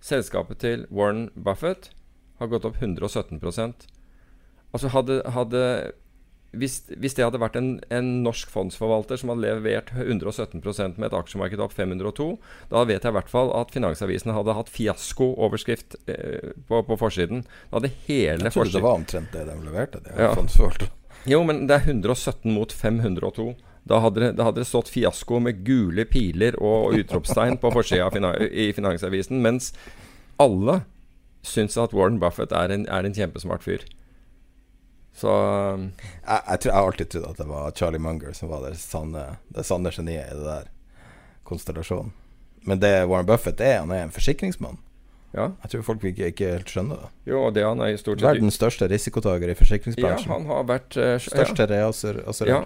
Selskapet til Warren Buffett har gått opp 117% Altså hadde, hadde hvis, hvis det hadde vært en, en norsk fondsforvalter som hadde levert 117% med et aksjemarked opp 502, da vet jeg i hvert fall at Finansavisen hadde hatt fiasko-overskrift eh, på, på forsiden. Da hadde hele Jeg trodde det var omtrent det de leverte. Det Ja. jo, men det er 117 mot 502. Da hadde det, da hadde det stått fiasko med gule piler og utropstegn på forsida fina i Finansavisen, mens alle syns at Warren Buffett er en, er en kjempesmart fyr. Så jeg, jeg, tror, jeg alltid trodd at det var Charlie Munger som var det sanne, det sanne geniet i det der konstellasjonen. Men det Warren Buffett er, han er en forsikringsmann. ja. Jeg tror folk ikke, ikke helt skjønner det. Jo, det han er i stort sett Verdens største risikotaker i Ja, forsikringsbransjen. han har vært uh, Største ja. reaser altså, Ja.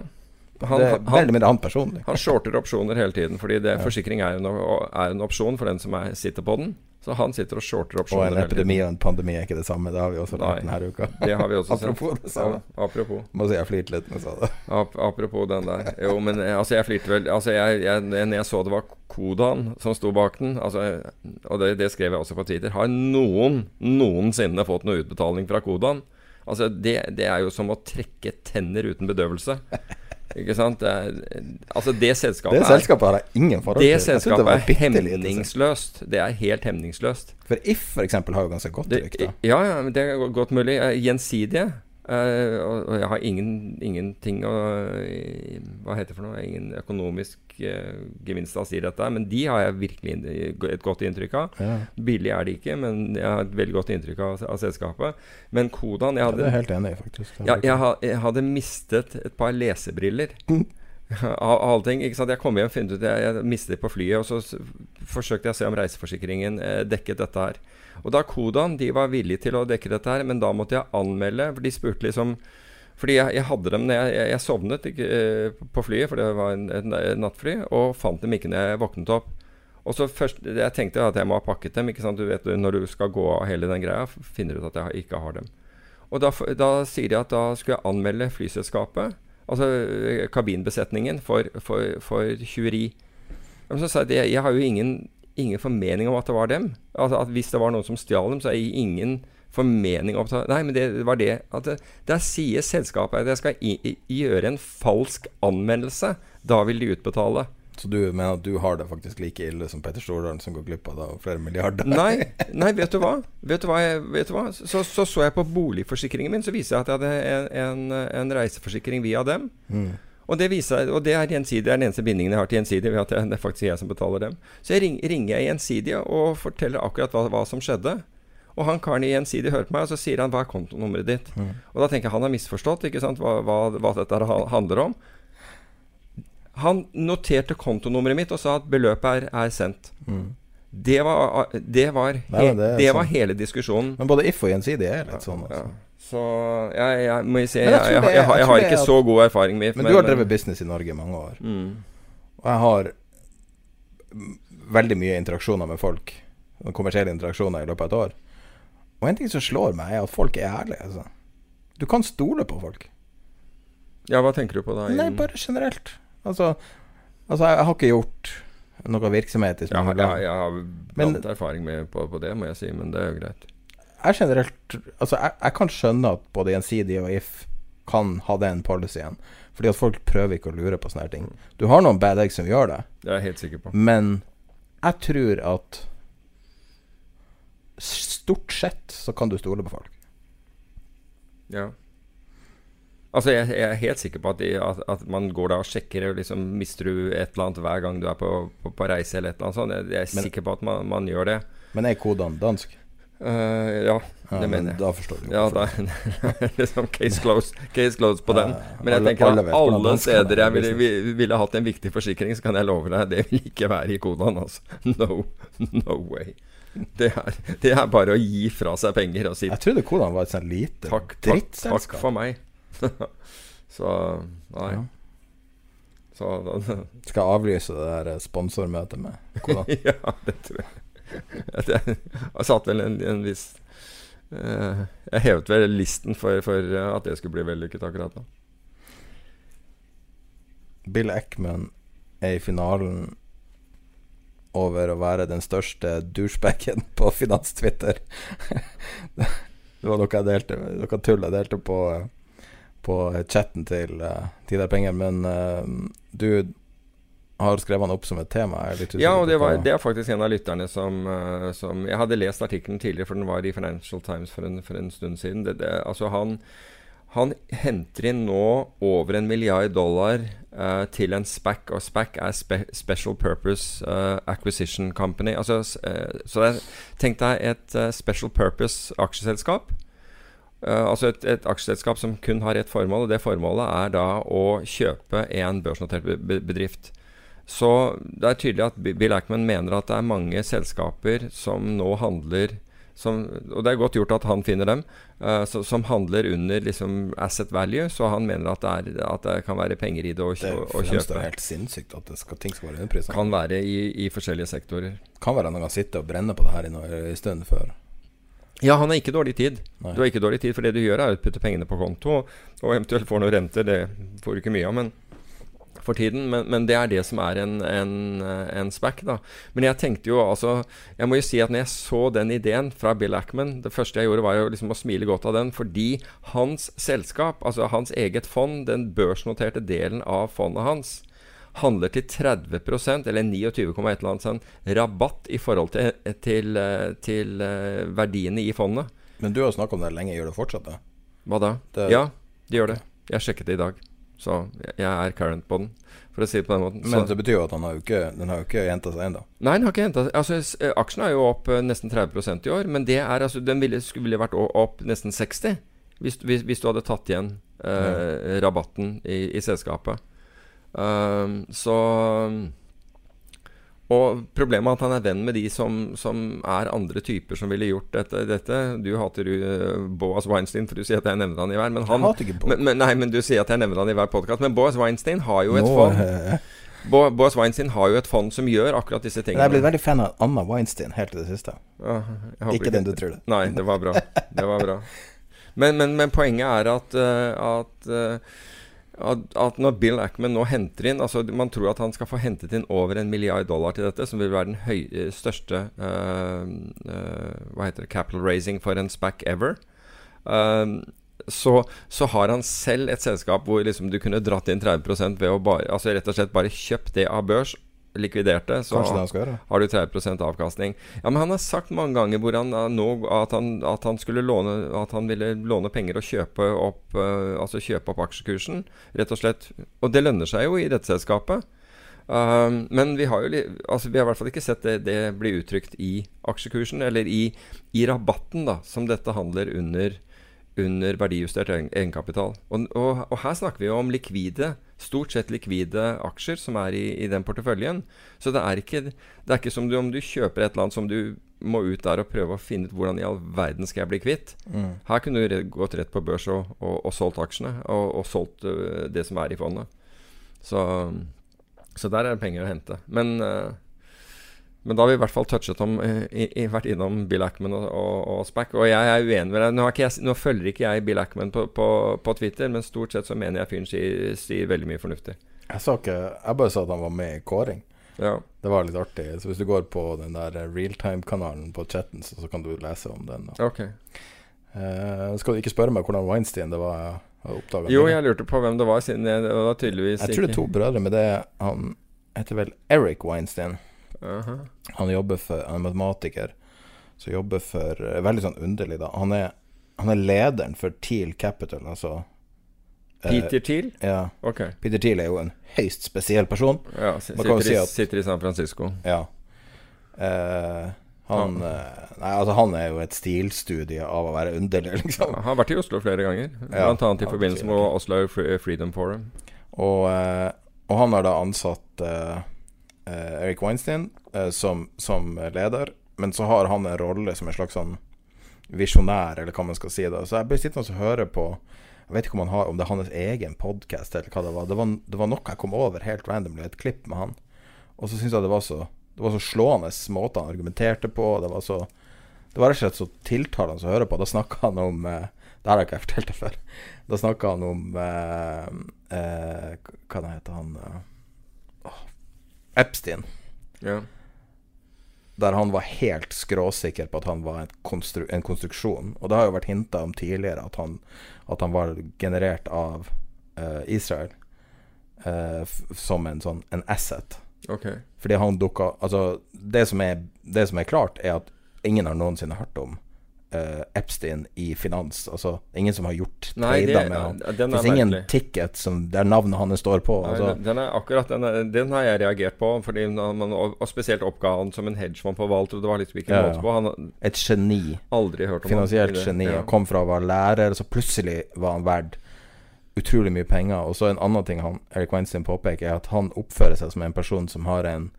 Han, Det er veldig mindre han personlig. han shorter opsjoner hele tiden, fordi det, Ja. forsikring er en, er en opsjon for den som er, sitter på den. Så han sitter og shorter Og en epidemi og en pandemi er ikke det samme. Det har vi også lært denne uka. Det har vi også sett. Apropos det samme. Ja, apropos. Må si jeg flirte litt når jeg sa det. Ap apropos den der. Jo, men eh, altså, jeg flirte vel Altså, jeg, jeg, når jeg så det var Kodan som sto bak den, altså, og det, det skrev jeg også på Twitter Har noen noensinne fått noe utbetaling fra Kodan? Altså, det, det er jo som å trekke tenner uten bedøvelse. Ikke sant? Det er, altså, det selskapet Det selskapet har jeg ingen forhold til. Det selskapet er hemningsløst. Det er helt hemningsløst. For If for eksempel har jo ganske godt rykte. ja, ja, det er godt mulig. Eh, Gjensidige. Eh, og, og jeg har ingen, ingenting å Hva heter det for noe? Ingen økonomisk uh, gevinst av å si dette, men de har jeg virkelig et godt inntrykk av. Ja. Billig er de ikke, men jeg har et veldig godt inntrykk av, av selskapet. Men Kodan jeg Ja, hadde, det er jeg ja, jeg, jeg hadde mistet et par lesebriller. Av alle ting. Ikke sant? Jeg kom hjem og funnet ut jeg, jeg mistet på flyet. Og så forsøkte jeg å se om reiseforsikringen eh, dekket dette her. Og da Kodan de var villige til å dekke dette her, men da måtte jeg anmelde. For de spurte liksom Fordi jeg, jeg hadde dem når jeg, jeg, jeg sovnet ikke, eh, på flyet, for det var en, en, en nattfly, og fant dem ikke når jeg våknet opp. Og så først, Jeg tenkte at jeg må ha pakket dem. ikke sant? Du vet Når du skal gå av hele den greia, finner du ut at jeg ikke har dem. Og da, da sier de at da skulle jeg anmelde flyselskapet, altså kabinbesetningen, for, for, for tjuveri. Men så sa jeg jeg, har jo ingen, ingen formening om at det var dem. Altså at Hvis det var noen som stjal dem, så har jeg ingen formening om Nei, men det var det at det, Der sier selskapet at jeg skal i, i, gjøre en falsk anmeldelse. Da vil de utbetale. Så du mener at du har det faktisk like ille som Petter Stordalen, som går glipp av da flere milliarder? Nei, nei, vet du hva? Vet du hva? Jeg, vet du hva? Så, så så jeg på boligforsikringen min, så viser jeg at jeg hadde en, en, en reiseforsikring via dem. Og det, viser, og det er gjensidig, det er den eneste bindingen jeg har til Gjensidige. ved at det, det er faktisk jeg som betaler dem. Så jeg ring, ringer jeg Gjensidige og forteller akkurat hva, hva som skjedde. Og han karen i Gjensidige hører på meg, og så sier han 'hva er kontonummeret ditt'? Og da tenker jeg han har misforstått ikke sant, hva, hva, hva dette handler om. Han noterte kontonummeret mitt og sa at beløpet er, er sendt. Det var, det, var, Nei, det det, var sånn. hele diskusjonen. Men både If og Gjensidig er litt sånn. Ja. Altså. Så jeg, jeg må jo si jeg, jeg har- ikke så god erfaring med Men du har drevet business i Norge i mange år. mm, Og jeg har mm, veldig mye interaksjoner med folk. Kommersielle interaksjoner i løpet av et år. Og en ting som slår meg, er at folk er ærlige. Altså. Du kan stole på folk. Ja, hva tenker du på da? Nei, bare generelt. Altså, altså jeg har ikke gjort noe virksomhet i jeg, har- jeg, jeg har blant erfaring med på, på det, må jeg si, men det er jo greit. jeg generelt Altså, jeg, jeg kan skjønne at både Gjensidige og If kan ha den policyen. Fordi at folk prøver ikke å lure på sånne ting. Du har noen bad eggs som gjør det, Det er jeg helt sikker på. men jeg tror at stort sett så kan du stole på folk. Ja. Altså, jeg, jeg er helt sikker på at, de, at, at man går da og sjekker og liksom Mister du et eller annet hver gang du er på, på, på reise eller et eller annet sånt? Jeg, jeg er Men- sikker på at man, man gjør det. Men er kodene dansk? Uh, ja, Ja, det men mener jeg. Da forstår du Ja, hvorfor. det er liksom case closed, case closed på Ja, den. Men jeg Alle- tenker at alle er steder jeg ville, ville hatt en viktig forsikring, så kan jeg love deg, det vil ikke være i kodene. Altså. No, no way. Det er, det er bare å gi fra seg penger og si Jeg trodde kodene var et sånt lite takk, takk, takk for meg. så nei. Ja. Så da, Skal jeg avlyse det der sponsormøtet med? Ja, det tror jeg. At jeg, jeg satt vel en, en viss eh, Jeg hevet vel listen for, for eh, at det skulle bli vellykket akkurat da. Bill Eckman er i finalen over å være den største douchebagen på finans-Twitter. det var noe jeg delte Noe tull jeg delte på, på chatten til uh, Tidar Penger, men uh, du har skrevet han opp som et tema. Ja, og det, var, det er faktisk en av lytterne som, uh, som Jeg hadde lest artikkelen tidligere, for den var i Financial Times for en, for en stund siden. Det, det, altså han, han henter inn nå over en milliard dollar uh, til en SPAC, og SPAC er spe, Special Purpose uh, Acquisition Company. Altså, eh, så tenk deg et eh, Special Purpose aksjeselskap. Eh, altså et, et aksjeselskap som kun har ett formål, og det formålet er da å kjøpe en børsnotert be- be- bedrift. Så det er tydelig at Bill Ackman mener at det er mange selskaper som nå handler som, og det er godt gjort at han finner dem, uh, så, som handler under liksom asset value. Så han mener at det, er, at det kan være penger i det å, Det å, å fremstår kjøpe. helt sinnssykt at det skal, ting skal være underprisa. Kan være i, i forskjellige sektorer. Kan være han kan sitte og brenne på det her i en stund før. Ja, han har ikke dårlig tid. Nei. Du har ikke dårlig tid, for det du gjør, er å putte pengene på konto, og eventuelt får noe renter. Det får du ikke mye av, men for tiden. Men, men det er det som er en, en, en spack, da. Men jeg tenkte jo altså Jeg må jo si at når jeg så den ideen fra Bill Ackman Det første jeg gjorde, var jo liksom å smile godt av den, fordi hans selskap, altså hans eget fond, den børsnoterte delen av fondet hans, handler til 30% eller 29,1 eller annet sånn, rabatt i forhold til, til, eh, til eh, verdiene i fondet. Men du har snakka om det lenge. Gjør det fortsatt det? Hva da? Det- ja, det gjør det. Jeg sjekket det i dag. Så jeg- er current på den, for å si det på den måten. Men Så, det betyr jo at den har jo ikke, den har jo ikke gjenta seg ennå. nei, den har ikke hentet Altså, s- eh, aksjen er jo opp eh, nesten 30 i år, men det er altså Den ville, skulle ville vært opp nesten 60 hvis, hvis, hvis du hadde tatt igjen eh, rabatten i, i selskapet. Um, så Og problemet er at han er venn med de som, som er andre typer som ville gjort dette. dette. Du hater uh, Boas Weinstein, for du sier at jeg nevner han i hver. Men han, Jeg hater ikke Boas. men, men, nei, men du sier at jeg nevner han i hver podkast. Men Boas Weinstein har jo et Nå, fond eh, Bo, Boas Weinstein har jo et fond som gjør akkurat disse tingene. Jeg er blitt veldig fan av Anna Weinstein helt til det siste. Ja, ikke, Ikke den du tror det. Nei, det var bra. Det var bra. Men, men, men poenget er at, eh, at, eh, at, når Bill Ackman nå henter inn altså Man tror at han skal få hentet inn over en milliard dollar til dette, som vil være den høy, eh, største uh, uh, Hva heter det capital raising for en SPAC ever. Um, så, så har han selv et selskap hvor liksom du kunne dratt inn 30 ved å bare, altså rett og slett bare kjøpt det av børs, likvidert det. Så har du 30% avkastning. Ja, Men han har sagt mange ganger han, at, han, at han låne At han ville låne penger og kjøpe opp uh, Altså kjøpe opp aksjekursen, rett og slett. Og det lønner seg jo i dette selskapet. Um, men vi har jo altså vi har i hvert fall ikke sett det, det bli uttrykt i aksjekursen, eller i, i rabatten, da, som dette handler under, under verdijustert egenkapital. Og, og, og her snakker vi jo om likvide, stort sett likvide aksjer som er i, i den porteføljen. Så det er ikke, det er ikke som du, om du kjøper et eller annet som du må ut der og prøve å finne ut hvordan i all verden skal jeg bli kvitt. Her kunne du gått rett på børs og, og, og solgt aksjene, og, og solgt øh, det som er i fondet. Så, så der er det penger å hente. Men, øh, men da har vi i hvert fall touchet om øh, i, i, vært innom Bill Ackman og, og, og Spack. Og jeg er uenig med deg. Nå, har ikke jeg, nå følger ikke jeg Bill Ackman på, på, på Twitter, men stort sett så mener jeg fyren sier, sier veldig mye fornuftig. Jeg sa ikke Jeg bare sa at han var med i kåring. Ja. Det var litt artig. Så hvis du går på den der realtime-kanalen på chatten, så, så kan du lese om den. da. Ok. Eh, skal du ikke spørre meg hvordan Weinstein det var jeg oppdaga? Jo, jeg lurte på hvem det var, siden jeg, det var tydeligvis Jeg tror det er to brødre, men det er Han heter vel Eric Weinstein. Han jobber for Han er matematiker. Så jobber for eh, Veldig sånn underlig, da. Han er, han er lederen for Teal Capital, altså eh, Peter Thiel? Ja. Okay. Peter Thiel er jo en høyst spesiell person. Ja, sitter, si i, at- sitter i San Francisco. Ja. Eh, han eh, Nei, altså, han er jo et stilstudie av å være underlig, liksom. han har vært i Oslo flere ganger, Ja. annet i forbindelse med. Oslo Freedom Forum. Og, eh, og han har da ansatt eh, Eric Weinstein eh, som, som leder, men så har han en rolle som en slags sånn visjonær, eller hva man skal si. da Så jeg ble sittende og høre på Jeg vet ikke om, han har, om det er hans egen podkast, eller hva det var. Det var, det var noe jeg kom over helt randomly, et klipp med han. Og så syns jeg det var så Det var så slående måte han argumenterte på. Det var så Det var rett og slett så tiltalende å høre på. Da snakka han om eh, Det har jeg ikke fortalt deg før. Da snakka han om eh, eh, Hva heter han eh, Epstein. Ja. Der han var helt skråsikker på at han var en, konstru en konstruksjon. Og det har jo vært hinta om tidligere at han, at han var generert av uh, Israel uh, som en sånn en asset. Okay. Fordi han dukka Altså, det som er, det som er klart, er at ingen har noensinne hørt om eh, Epstein i finans. Altså, ingen som har gjort trader med den Det fins ingen merkelig. ticket som, der navnet hans står på. Altså, den, den er akkurat den, er, den har jeg reagert på. Man, og, og spesielt oppga han som en hedgefondforvalter. Det var liksom ikke Ja, måte på. Han et geni. aldri hørt om Finansielt han geni. Ja. Kom fra å være lærer, så plutselig var han verdt utrolig mye penger. Og så en annen ting han, Eric Weinstein påpeker, er at han oppfører seg som en person som har en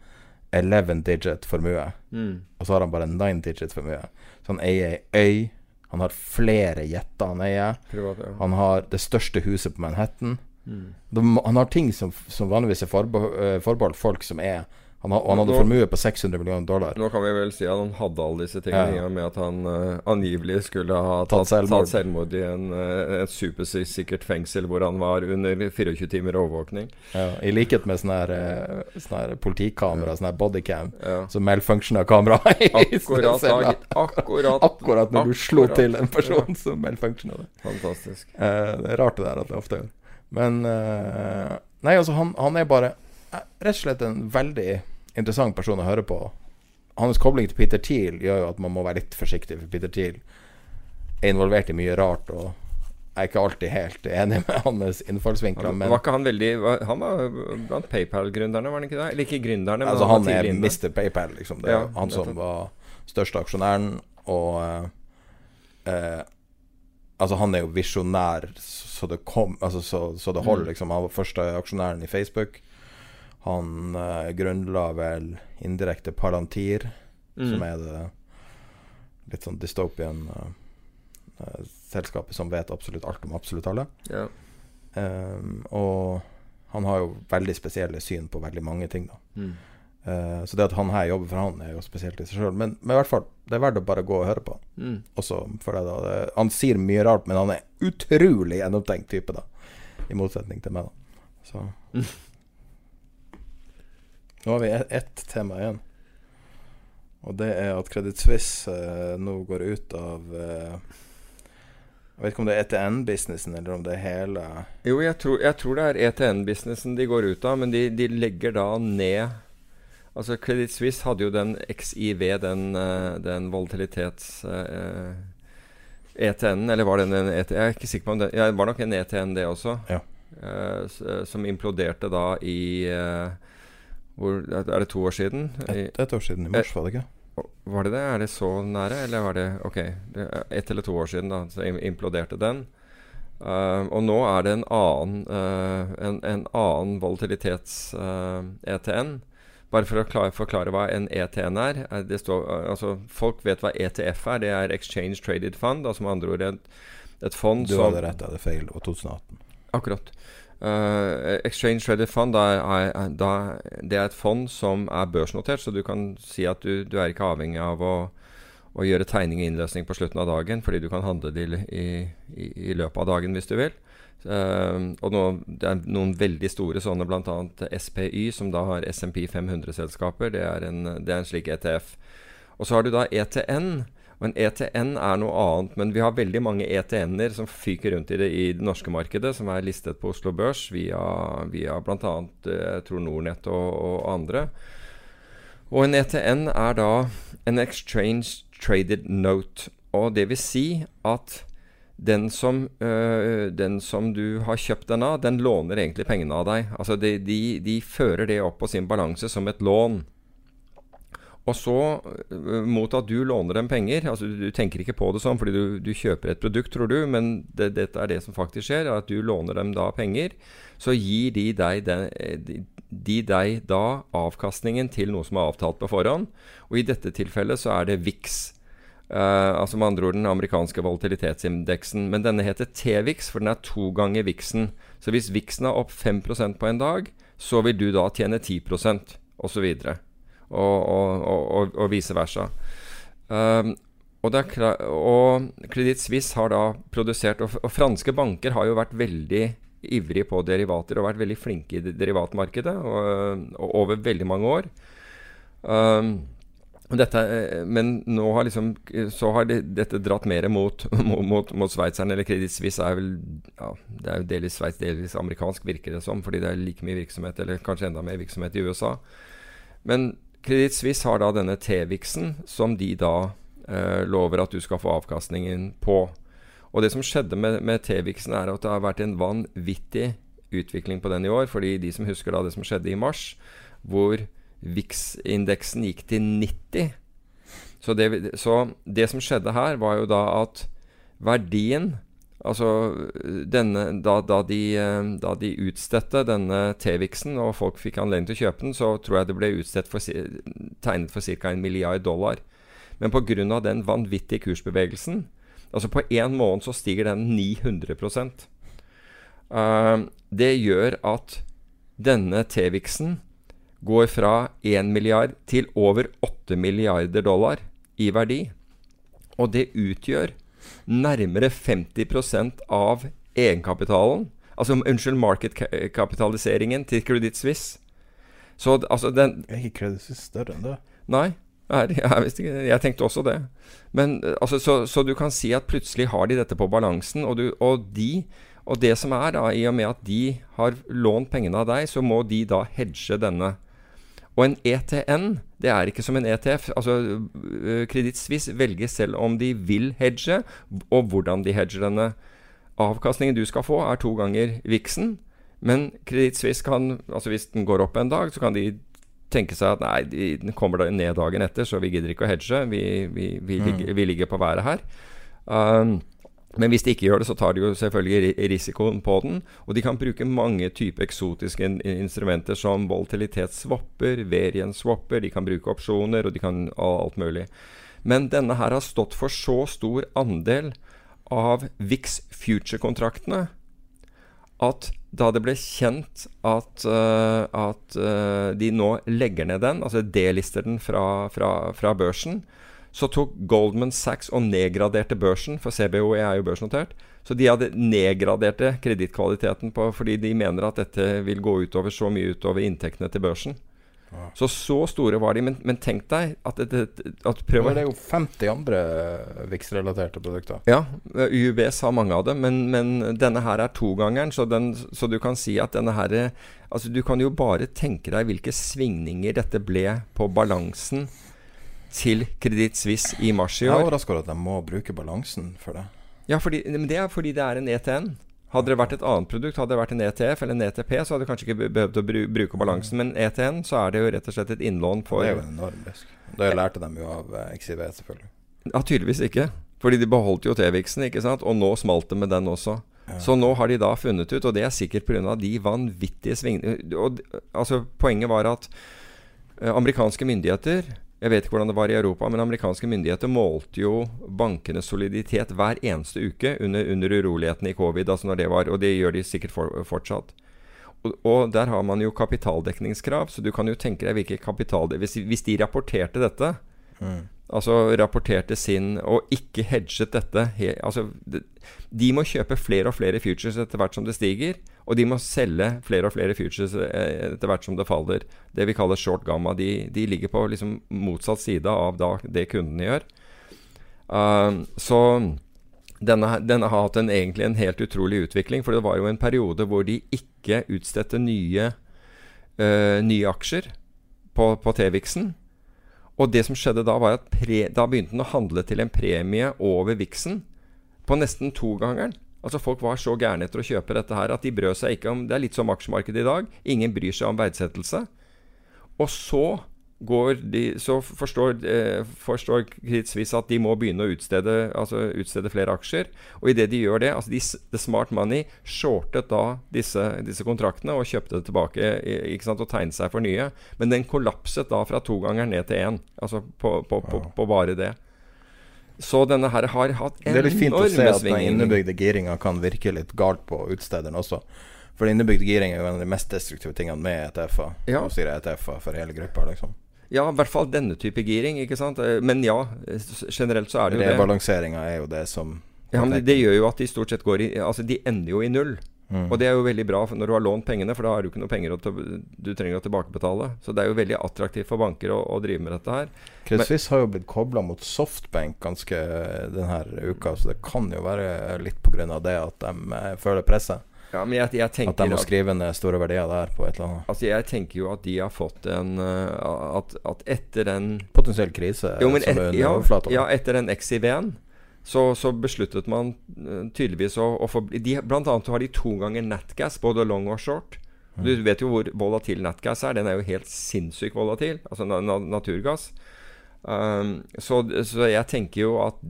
11 digit formue, Mm. og så har han bare 9 digit formue. Så han eier ei øy. Han har flere jetter han eier. Privat, ja. Han har det største huset på Manhattan. Mm. De, han har ting som, som vanligvis er eh, forbeholdt folk som er han, han hadde Nå- formue på 600 millioner dollar. Nå kan vi vel si at han hadde alle disse tingene Ja. med at han uh, angivelig skulle ha Tatt tatt, selvmord. tatt selvmord i en, uh, et supersikkert fengsel hvor han var under 24 timer overvåkning. Ja, I likhet med sånne her, uh, sånne her politikamera, sånne her bodycam, Ja. som malfunctiona kameraet Akkurat, da, akkurat, Akkurat når du slo til en person, som malfunctiona det. Fantastisk. Det er rart det der at det ofte gjør. Men Nei, altså, han, han er bare rett og slett en veldig interessant person å høre på. Hans kobling til Peter Thiel gjør jo at man må være litt forsiktig, for Peter Thiel er involvert i mye rart, og jeg er ikke alltid helt enig med hans innfallsvinkler. Han, Men var ikke han veldig Han var blant PayPal-gründerne, var han ikke det? Eller ikke gründerne, men altså, han han er. Mr. PayPal, liksom. Det er Ja, han som det. var største aksjonæren, og eh, eh, Altså, han er jo visjonær så det kom Altså, så, så det Mm. holder, liksom. Han var første aksjonæren i Facebook. Han uh, grunnla vel indirekte Palantir, Mm. som er det litt sånn dystopian eh, eh, selskapet som vet absolutt alt om absolutt alle. Ja. Um, og han har jo veldig spesielle syn på veldig mange ting, da. Mm. Uh, så det at han her jobber for han, er jo spesielt i seg sjøl. Men, men i hvert fall, det er verdt å bare gå og høre på. Mm. Også for deg, da. Det, han sier mye rart, men han er utrolig gjennomtenkt type, da. I motsetning til meg, da. Så Nå har vi ett tema igjen. Og det er at Credit Suisse eh, nå går ut av eh, Jeg vet ikke om det er ETN-businessen, eller om det er hele Jo, jeg tror, jeg tror det er ETN-businessen de går ut av, men de, de legger da ned Altså Credit Suisse hadde jo den XIV, den, eh, den volatilitets... eh, ETN, eller var det en ETN? Jeg er ikke sikker på om det ja, var nok en ETN, det også. Ja. Som imploderte da i hvor, Er det to år siden? Et, et år siden, i mars, var det ikke? var det det? Er det så nære, eller var det Ok, er ett eller to år siden da så imploderte den. Uh, og nå er det en annen uh, en, en annen volatilitets-ETN. Bare for å klare, forklare hva en ETN er. eh, Det står, eh, altså, folk vet hva ETF er. Det er Exchange Traded Fund. Altså med andre ord et, et fond Du som hadde rett, jeg hadde feil. Og 2018. Akkurat. Eh, Exchange Traded Fund da er, da, det er et fond som er børsnotert, så du kan si at du, du er ikke avhengig av å, å gjøre tegning og innløsning på slutten av dagen, fordi du kan handle det i, i, i, løpet av dagen hvis du vil. Uh, og nå, det er noen veldig store sånne, bl.a. SPY, som da har SMP 500-selskaper. Det, det er en slik ETF. Og så har du da ETN. Og en ETN er noe annet, men vi har veldig mange ETN-er som fyker rundt i det, i det norske markedet, som er listet på Oslo Børs via, via bl.a. jeg tror Nordnett og, og andre. Og en ETN er da en Exchange Traded Note. Og det vil si at den som, øh, den som du har kjøpt den av, den låner egentlig pengene av deg. Altså de, de, de fører det opp på sin balanse som et lån. Og så, øh, mot at du låner dem penger altså Du, tenker ikke på det sånn fordi du, du kjøper et produkt, tror du, men det, dette er det som faktisk skjer. er At du låner dem da penger. Så gir de deg, eh, de, de deg da avkastningen til noe som er avtalt på forhånd. Og i dette tilfellet så er det VIX. Uh, altså med andre ord den amerikanske volatilitetsindeksen. Men denne heter TVIX, for den er to ganger VIX-en. Så hvis VIX-en er opp 5% på en dag, så vil du da tjene 10% osv. Og, og, og, vice versa. Um, og, og Credit Suisse har da produsert og, og franske banker har jo vært veldig ivrige på derivater og vært veldig flinke i derivatmarkedet over veldig mange år. Um, dette, men nå har liksom så har de, dette dratt mer mot, mot, mot sveitserne. Eller Credit Suisse er vel ja, Det er jo delvis sveits, delvis amerikansk, virker det som. Fordi det er like mye virksomhet, eller kanskje enda mer virksomhet i USA. Men Credit Suisse har da denne T-Vixen, som de da eh, lover at du skal få avkastningen på. Og det som skjedde med, med T-Vixen, er at det har vært en vanvittig utvikling på den i år. Fordi de som husker da det som skjedde i mars, hvor VIX-indeksen gikk til 90 så det, så det som skjedde her, var jo da at verdien Altså denne, da, da, de, eh, da de utstedte denne T-Vixen, og folk fikk anledning til å kjøpe den, så tror jeg det ble for, tegnet for ca. en milliard dollar. Men pga. den vanvittige kursbevegelsen Altså på én måned så stiger den 900 uh, Det gjør at denne T-Vixen går fra 1 milliard til over 8 milliarder dollar i verdi. Og det utgjør nærmere 50% av egenkapitalen. Altså, unnskyld, marketkapitaliseringen til Credit Suisse. Så altså den Er ikke Credit Suisse større enn det? Nei. Jeg, jeg, jeg, tenkte også det. Men altså, så, så, du kan si at plutselig har de dette på balansen, og, du, og de og det som er da, i og med at de har lånt pengene av deg, så må de da hedge denne og en ETN, det er ikke som en ETF. Altså, øh, Kreditt Suisse velger selv om de vil hedge, og hvordan de hedger denne. Avkastningen du skal få, er to ganger viksen. Men Kreditt Suisse kan, altså hvis den går opp en dag, så kan de tenke seg at nei, den kommer da ned dagen etter, så vi gidder ikke å hedge. Vi, vi, vi, mm. ligger, vi ligger, på været her. Um, men hvis de ikke gjør det, så tar de jo selvfølgelig risikoen på den. Og de kan bruke mange typer eksotiske instrumenter som volatilitetsswapper, variance-swapper, de kan bruke opsjoner, og de kan alt mulig. Men denne her har stått for så stor andel av VIX Future-kontraktene at da det ble kjent at, uh, at uh, de nå legger ned den, altså delister den fra, fra, fra børsen, så tok Goldman Sachs og nedgraderte børsen, for CBOE er jo børsnotert. Så de hadde nedgraderte kredittkvaliteten fordi de mener at dette vil gå utover så mye utover inntektene til børsen. Så så store var de. Men, men tenk deg at, at, at prøv Det er jo 50 andre VIX-relaterte produkter. Ja, UBS har mange av dem, men, men denne her er togangeren. Så, så du kan si at denne her Altså, du kan jo bare tenke deg hvilke svingninger dette ble på balansen til Kreditt Suisse i mars i år. Jeg er overraska over at de må bruke balansen for det. Ja, fordi, men det er fordi det er en ETN. Hadde det vært et annet produkt, hadde det vært en ETF eller en ETP, så hadde du kanskje ikke behøvd å bruke balansen. Men ETN, så er det jo rett og slett et innlån for Det er jo en enorm risk. Det lærte de jo av eh, XIV, selvfølgelig. Ja, tydeligvis ikke. Fordi de beholdt jo T-Vixen, ikke sant. Og nå smalt det med den også. Ja. Så nå har de da funnet ut, og det er sikkert pga. de vanvittige svingningene Altså, poenget var at eh, amerikanske myndigheter jeg vet ikke hvordan det var i Europa, men amerikanske myndigheter målte jo bankenes soliditet hver eneste uke under, under urolighetene i covid. Altså når det var, og det gjør de sikkert for, fortsatt. Og, og, der har man jo kapitaldekningskrav, så du kan jo tenke deg hvilke kapital... Hvis, hvis de rapporterte dette, mm. Altså rapporterte sin Og ikke hedget dette. Altså, de, de, må kjøpe flere og flere futures etter hvert som det stiger. Og de må selge flere og flere futures eh, etter hvert som det faller. Det vi kaller short gamma. De, de ligger på liksom motsatt side av da, det kundene gjør. Uh, så denne, denne, har hatt en, egentlig en helt utrolig utvikling. For det var jo en periode hvor de ikke utstedte nye, uh, nye aksjer på, på T-Vixen. Og det som skjedde da, var at pre, da begynte den å handle til en premie over viksen på nesten togangeren. Altså Folk var så gærne etter å kjøpe dette her at de brød seg ikke om Det er litt som aksjemarkedet i dag. Ingen bryr seg om verdsettelse. Og så de, så forstår, eh, forstår at de må begynne å utstede, altså utstede flere aksjer. Og idet de gjør det altså de, The Smart Money shortet da disse, disse, kontraktene og kjøpte det tilbake ikke sant, og tegnet seg for nye. Men den kollapset da fra to ganger ned til én. Altså på, på, på, på bare det. Så denne her har hatt enorme svingninger. Det er litt fint å se at den innebygde giringa kan virke litt galt på utstederen også. For innebygd giring er jo en av de mest destruktive tingene med ETF-er. Ja. ETF-er for hele gruppa, liksom. Ja, i hvert fall denne type giring. ikke sant? Eh, men ja, generelt så er det jo det. Rebalanseringa er jo det som Ja, men det, det, gjør jo at de stort sett går i Altså, de ender jo i null. Mm. Og det er jo veldig bra når du har lånt pengene, for da har du ikke noe penger du trenger å tilbakebetale. Så det er jo veldig attraktivt for banker å, å drive med dette her. Credit har jo blitt kobla mot Softbank ganske denne uka, så det kan jo være litt pga. det at de eh, føler presset. Ja, men jeg, jeg tenker At de må skrive ned store verdier der på et eller annet. Altså Jeg tenker jo at de har fått en uh, at, at, etter den Potensiell krise jo, som et, er under ja, overflata? Ja, etter den XIV-en så, så, besluttet man uh, tydeligvis å, å få de, Blant annet har de to ganger Natgas, både long og short. Mm. Du vet jo hvor volatil Natgas er. Den er jo helt sinnssykt volatil. Altså na, naturgass. Um, så, så, jeg tenker jo at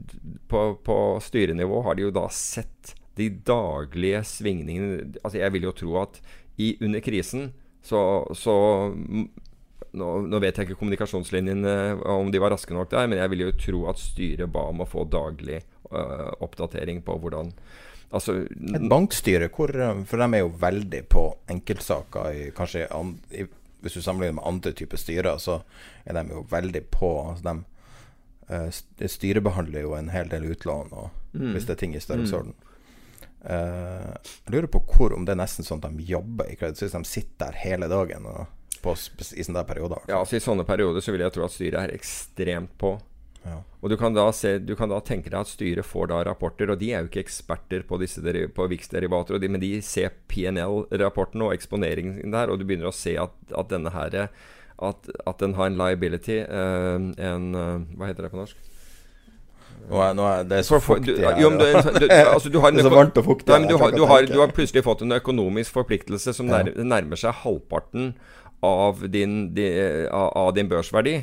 på, på styrenivå har de jo da sett de daglige svingningene Altså Jeg vil jo tro at i, under krisen så, så nå, nå vet jeg ikke kommunikasjonslinjene om de var raske nok der, men jeg vil jo tro at styret ba om å få daglig uh, oppdatering på hvordan Altså Et bankstyre, hvor, eh, for de er jo veldig på enkeltsaker. I, kanskje an, i, Hvis du sammenligner med andre typer styrer, så er de jo veldig på. Altså de eh, styrebehandler jo en hel del utlån, og, hvis det er ting i størrelsesorden. Eh, jeg lurer på hvor, om det er nesten sånn at de jobber i Credit Suisse. De sitter der hele dagen og, på, i sånne perioder. Ja, altså I sånne perioder så vil jeg tro at styret er ekstremt på. Ja. Og du kan, se, du kan da tenke deg at styret får da rapporter, og de er jo ikke eksperter på disse på VIX-derivater, de, men de ser PNL-rapporten og eksponeringen der, og du begynner å se at, at denne her at, at den har en liability eh, En eh, Hva heter det på norsk? Nå er, er det er så fuktig her, du, har Det er så varmt og fuktig Nei, du, har, du, har, du har plutselig fått en økonomisk forpliktelse som nær, nærmer seg halvparten av din, de, av, av din børsverdi.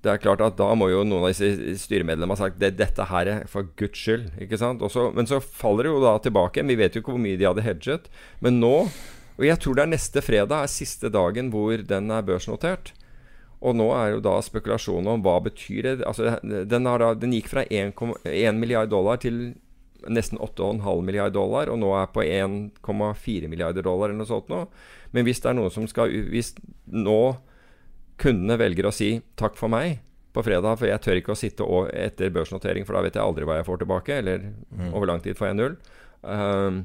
Det er klart at Da må jo noen av disse styremedlemmene ha sagt det, dette her er for guds skyld. ikke sant? Også, men så faller det jo da tilbake. Vi vet jo ikke hvor mye de hadde hedget. Men nå, og jeg tror det er neste fredag, er siste dagen hvor den er børsnotert. Og nå er jo da spekulasjonen om hva betyr det altså, den, har da, den gikk fra 1 milliard dollar til nesten 8,5 milliard dollar, og nå er på 1,4 milliarder dollar eller noe sånt nå. Men hvis det er noen som skal Hvis nå kundene velger å si 'takk for meg' på fredag, for jeg tør ikke å sitte og, etter børsnotering, for da vet jeg aldri hva jeg får tilbake, eller over lang tid får jeg null, um,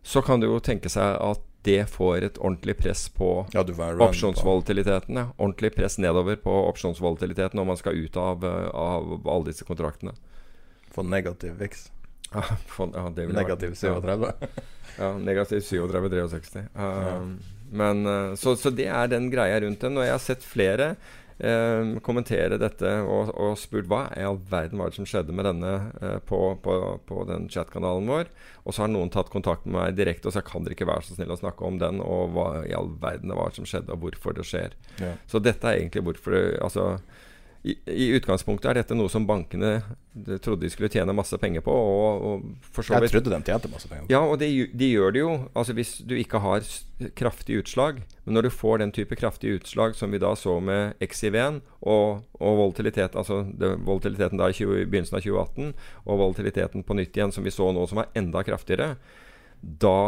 så kan du jo tenke seg at det får et ordentlig press på Ja, opsjonsvolatiliteten. Ja. Ordentlig press nedover på opsjonsvolatiliteten når man skal ut av, eh, av alle disse kontraktene. Få negativ VIX. Ja, for, ja, Negativ 37. Ja, negativ 37-63. Um, Men uh, så, så det er den greia rundt den. Og jeg har sett flere um, kommentere dette og, og spurt hva i all verden var det som skjedde med denne eh, på, på, på den chatkanalen vår. Og så har noen tatt kontakt med meg direkte og sagt kan dere ikke være så snill å snakke om den, og hva i all verden det var som skjedde, og hvorfor det skjer. Ja. Så dette er egentlig hvorfor det Altså i, I utgangspunktet er dette noe som bankene de trodde de skulle tjene masse penger på. Og, og Jeg trodde de tjente masse penger. ja, og det, de gjør det jo. Altså Hvis du ikke har kraftige utslag. Men når du får den type kraftige utslag som vi da så med XIV-en og, og volatilitet, altså det, volatiliteten da i 20, begynnelsen av 2018, og volatiliteten på nytt igjen, som vi så nå, som er enda kraftigere, da,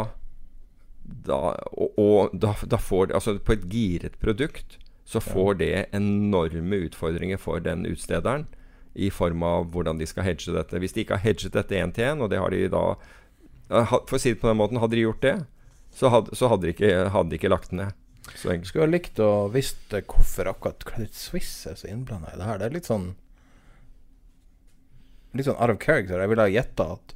da Og, og da, da får Altså på et giret produkt så får det enorme utfordringer for den utstederen i form av hvordan de skal hedge dette. Hvis de ikke har hedget dette én til én, og det har de da For å si det på den måten, hadde de gjort det, så hadde, så hadde, de, ikke, hadde de ikke lagt den ned. Skulle ha likt å visst eh, hvorfor akkurat Credit Suisse er så innblanda i det her. Det er litt sånn Litt sånn out of character. Jeg ville ha gjetta at,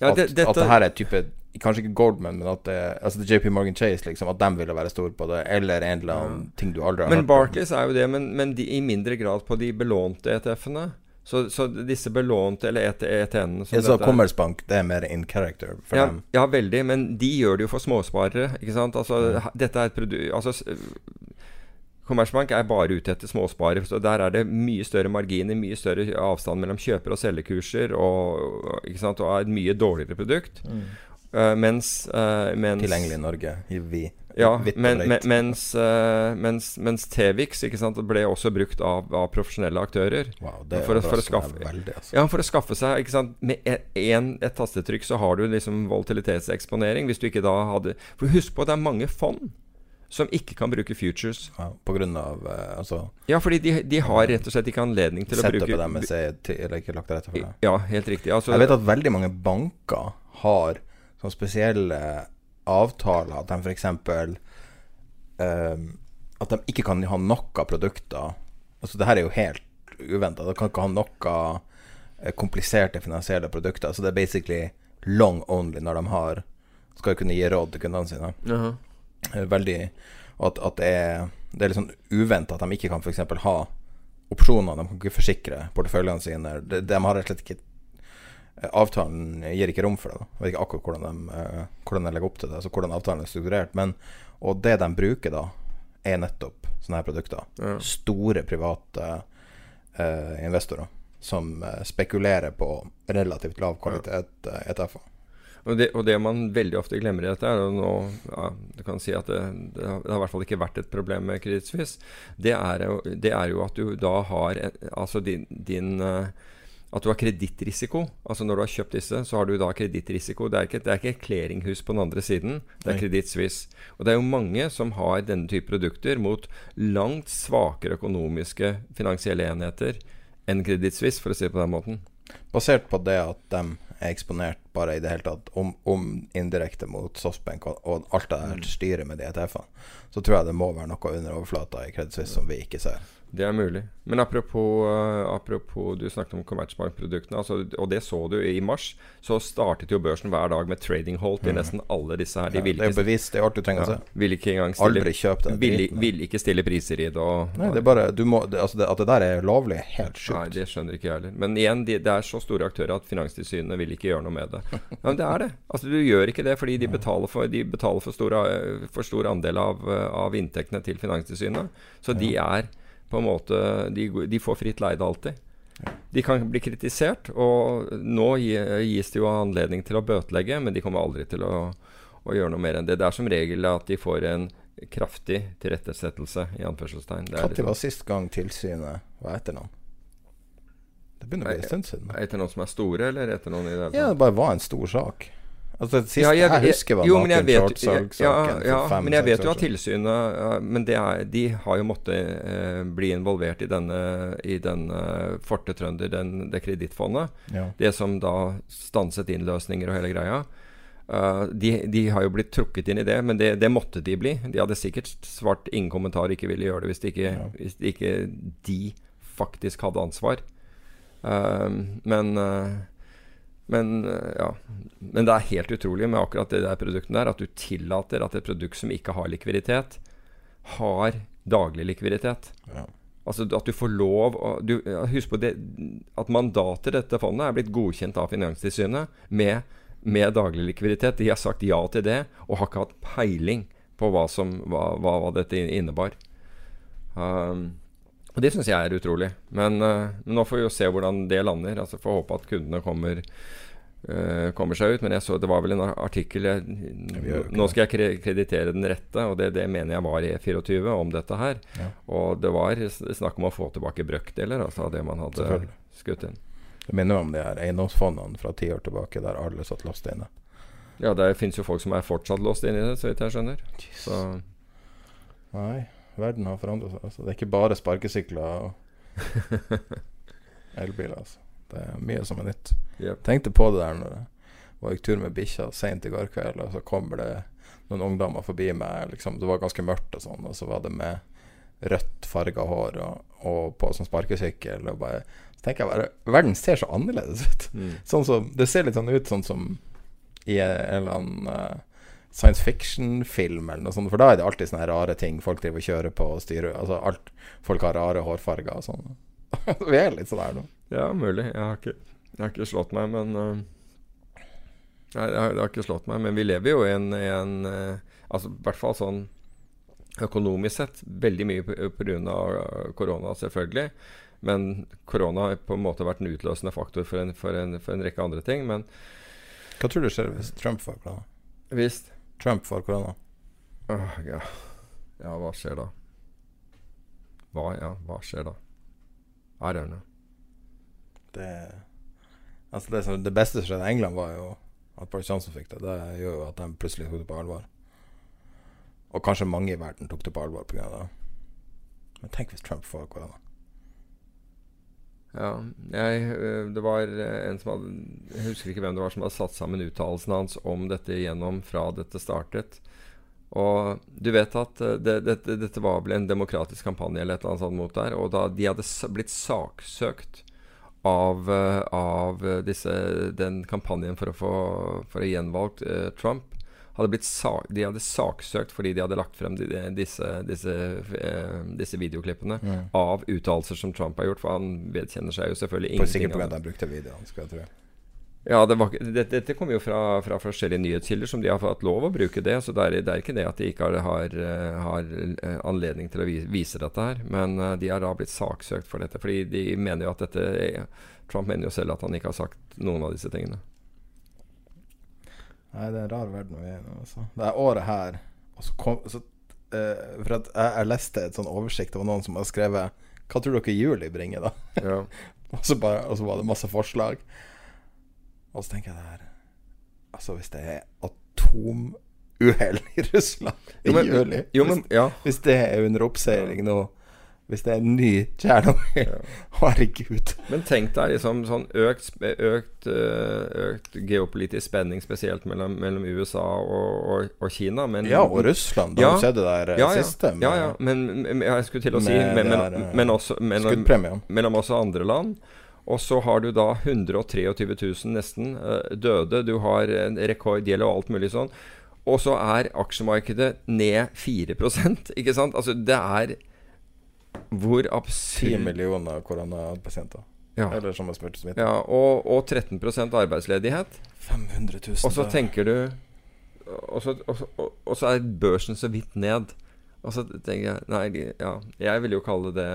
Ja, at, det- dette- at det her er type Kanskje ikke Goldman, men at det, altså det er JP Morgan Chase, liksom. At de ville være store på det. Eller en eller annen ting du aldri har Men hørt om. Barclays er jo det, men, men de, i mindre grad på de belånte ETF-ene. Så, så disse belånte, eller ET ETN-ene som Ja, så dette er- Commerzbank, det er mer in character for ja, dem. ja, veldig. Men de gjør det jo for småsparere. Ikke sant? Altså, ha- Dette er et produkt altså, s- Commerzbank er bare ute etter småsparere. Så der er det mye større marginer, mye større avstand mellom kjøper- og selgerkurser, og, ikke sant? og er et mye dårligere produkt. Eh, mens, uh, mens Tilgjengelig i Norge. I vi. Ja, men, men, mens, eh, mens, mens Tvix ble også brukt av, av profesjonelle aktører. Wow, det for, for å skaffe veldig, altså. Ja, for å skaffe seg ikke sant, Med en, et tastetrykk så har du liksom volatilitetseksponering. Hvis du ikke da hadde For husk på at det er mange fond som ikke kan bruke futures. Ja, på grunn av eh, altså Ja, fordi de, de har rett og slett ikke anledning til å bruke Setupet deres er jeg ikke lagt til rette for det. Ja, helt riktig. Altså, Jeg vet at veldig mange banker har sånne spesielle avtaler. At de f.eks. Um, at de ikke kan ha noe produkter. Altså Det her er jo helt uventa. De kan ikke ha noe eh, kompliserte finansielle produkter. Så Det er basically long only når de har skal kunne gi råd til kundene sine. Uh -huh. Veldig at, at det er Det er litt sånn uventa at de ikke kan f.eks. ha opsjoner. De kan ikke forsikre porteføljene sine. De, de har rett og slett ikke Avtalen gir ikke rom for det. Da. Jeg vet ikke akkurat hvordan de, eh, hvordan de legger opp til det. Altså hvordan avtalen er strukturert. Men, og det de bruker da, er nettopp sånne her produkter. Ja. Store private eh, investorer som eh, spekulerer på relativt lav kvalitet ja. ETF-er. Og det, og det man veldig ofte glemmer i dette, er og nå, ja, du kan si at det, det, har, i hvert fall ikke vært et problem med Credit Suisse, det det er jo at du da har altså din, din eh, at du har kredittrisiko. Altså Når du har kjøpt disse, så har du da kredittrisiko. Det er ikke, det er ikke et clearinghus på den andre siden. Det er Nei. Og det er jo mange som har denne type produkter mot langt svakere økonomiske finansielle enheter enn Credit for å si det på den måten. Basert på det at de er eksponert bare i det hele tatt, om, om indirekte mot Softbank og, og alt det Mm. der styret med de ETF-ene, så tror jeg det må være noe under overflata i Credit som vi ikke ser. Det er mulig. Men apropos, eh, apropos du snakket om Commerzbank-produktene, altså, og det så du i mars. Så startet jo børsen hver dag med trading halt i nesten alle disse her. De Mm. Ja, det er ikke, det er alt du trenger å ja, se. ville ikke engang stille, Aldri kjøp den ville, vil, ikke stille priser i det. Og, Nei, det er bare du må, det, altså det, At det der er lovlig, helt Nei, det skjønner ikke jeg heller. Men igjen, de, det er så store aktører at Finanstilsynet vil ikke gjøre noe med det. Ja, men det er det. Altså, du gjør ikke det fordi de betaler for, de betaler for, store, eh, for stor andel av, eh, av inntektene til Finanstilsynet. Så de er på en måte De, de får fritt leide alltid. De kan bli kritisert, og nå gis det jo anledning til å bøtelegge, men de kommer aldri til å, å gjøre noe mer enn det. Det er som regel at de får en kraftig tilrettesettelse, i anførselstegn. Når liksom- var sist gang tilsynet var etter noen? Det begynner å bli en stund siden. Etter noen som er store, eller etter noen i det hele Ja, det bare var en stor sak. Altså Det siste Ja, jeg, husker, var men jeg naken vet- shortsalg-saken ja, ja, men jeg vet jo at tilsynet ja, Men det er, de har jo måttet eh, bli involvert i denne, i denne Forte Trønder, den, det kredittfondet. Ja. Det som da stanset innløsninger og hele greia. Uh, de, de har jo blitt trukket inn i det, men det, det måtte de bli. De hadde sikkert svart ingen kommentar, ikke ville gjøre det hvis, de ikke, hvis de ikke de faktisk hadde ansvar. Uh, men eh, men, eh, ja. men det er helt utrolig med akkurat det der produktet der, at du tillater at et produkt som ikke har likviditet, har daglig likviditet. Ja. Altså at du får lov å du, Husk på det at mandatet i dette fondet er blitt godkjent av Finanstilsynet med, med daglig likviditet. De har sagt ja til det, og har ikke hatt peiling på hva, som, hva, hva dette innebar. Um, og Det syns jeg er utrolig. Men, eh, men nå får vi jo se hvordan det lander. Altså Får håpe at kundene kommer, uh, kommer seg ut. Men jeg så det var vel en artikkel jeg, Nå skal jeg kreditere den rette, og det, det mener jeg var i E24 om dette her. Ja. Og det var snakk om å få tilbake brøkdeler altså, av det man hadde skutt inn. Det minner om de her eiendomsfondene fra ti år tilbake, der alle satt låst inne. Ja, det fins jo folk som er fortsatt låst inne i det, så vidt jeg skjønner. Så Nei, verden har forandret seg. Altså. Det er ikke bare sparkesykler og elbiler. Altså. Det er mye som er nytt. Yep. Tenkte på det der når jeg var gikk tur med bikkja seint i går kveld, og så kommer det noen ungdommer forbi meg. Liksom, det var ganske mørkt og sånn, og så var det med rødt farga hår og, og på sånn sparkesykkel. Og bare, så tenker jeg bare Verden ser så annerledes ut. mm. Sånn som, det ser litt sånn ut sånn som i en eller annen eh, science fiction-film eller noe sånt. For da er det alltid sånne rare ting folk driver og kjører på og styrer. Altså alt, Folk har rare hårfarger og sånn. Vi er litt sånn her nå. Ja, mulig. Jeg har ikke, jeg har ikke slått meg, men uh, jeg, jeg, har, jeg, har ikke slått meg. Men vi lever jo i en, en uh, Altså i hvert fall sånn økonomisk sett veldig mye pga. korona, selvfølgelig. Men korona har på en måte vært en utløsende faktor for en, for en, for en rekke andre ting. Men Hva tror du skjer hvis Trump får korona? visst Trump får korona. Åh, ja. ja, hva skjer da? Hva, ja, hva skjer da? I don't know. Det, altså det, det beste som skjedde i England, var jo at Boris Johnson fikk det. Det gjør jo at de plutselig tok det på alvor. Og kanskje mange i verden tok det på alvor pga. det. Men tenk hvis Trump får korona. Ja, jeg, øh, det var øh, en som hadde Jeg husker ikke hvem det var som hadde satt sammen uttalelsen hans om dette igjennom fra dette startet. Og du vet at det, det, dette, var vel en demokratisk kampanje eller et eller annet sånt mot der. Og da de hadde blitt saksøkt av, av disse, den kampanjen for å få for å gjenvalgt eh, Trump hadde sak, De hadde saksøkt fordi de hadde lagt frem de, disse, disse, eh, disse videoklippene av uttalelser som Trump har gjort. For han vedkjenner seg jo selvfølgelig For sikkert på pga. at de brukte videoen, skal jeg tro. Ja, det var, dette, dette kommer jo fra, fra forskjellige nyhetskilder som de har fått lov å bruke det. Så det er, det er ikke det at de ikke har, har, eh, har eh, anledning til å vise dette her. Men eh, de har da blitt saksøkt for dette. Fordi de mener jo at dette Trump mener jo selv at han ikke har sagt noen av disse tingene. Nei, det er en rar verden vi er i nå, altså. Det er året her og så kom, så, uh, For at jeg, jeg leste et sånn oversikt over noen som har skrevet Hva tror dere juli bringer, da? Ja. og, så bare, og så var det masse forslag. Og så tenker jeg det her Altså, hvis det er atomuhell i Russland i Jo, men- juli Jo, men ja. hvis, hvis det er under oppseiling nå Hvis det er en ny Tsjernobyl Herregud. Men tenk deg liksom sånn økt, økt, øh, økt geopolitisk spenning, spesielt mellom, mellom USA og, og, og Kina. Men, Ja, og Russland. Da Ja. har du sett det der eh, ja, ja. siste med ja, ja. Men, jeg skulle til å si med men, men, der, eh, men også mellom, mellom også andre land. Og så har du da 123 000 nesten eh, døde. Du har en rekordgjeld og alt mulig sånn. Og så er aksjemarkedet ned 4 ikke sant? Altså, det er Hvor 10 millioner koronapasienter. ja. Eller som har spurt smitte. ja, og, og 13% arbeidsledighet. 500 000. Og så tenker du og så, og, og, og så er børsen så vidt ned. Og så tenker jeg Nei, ja, jeg vil jo kalle det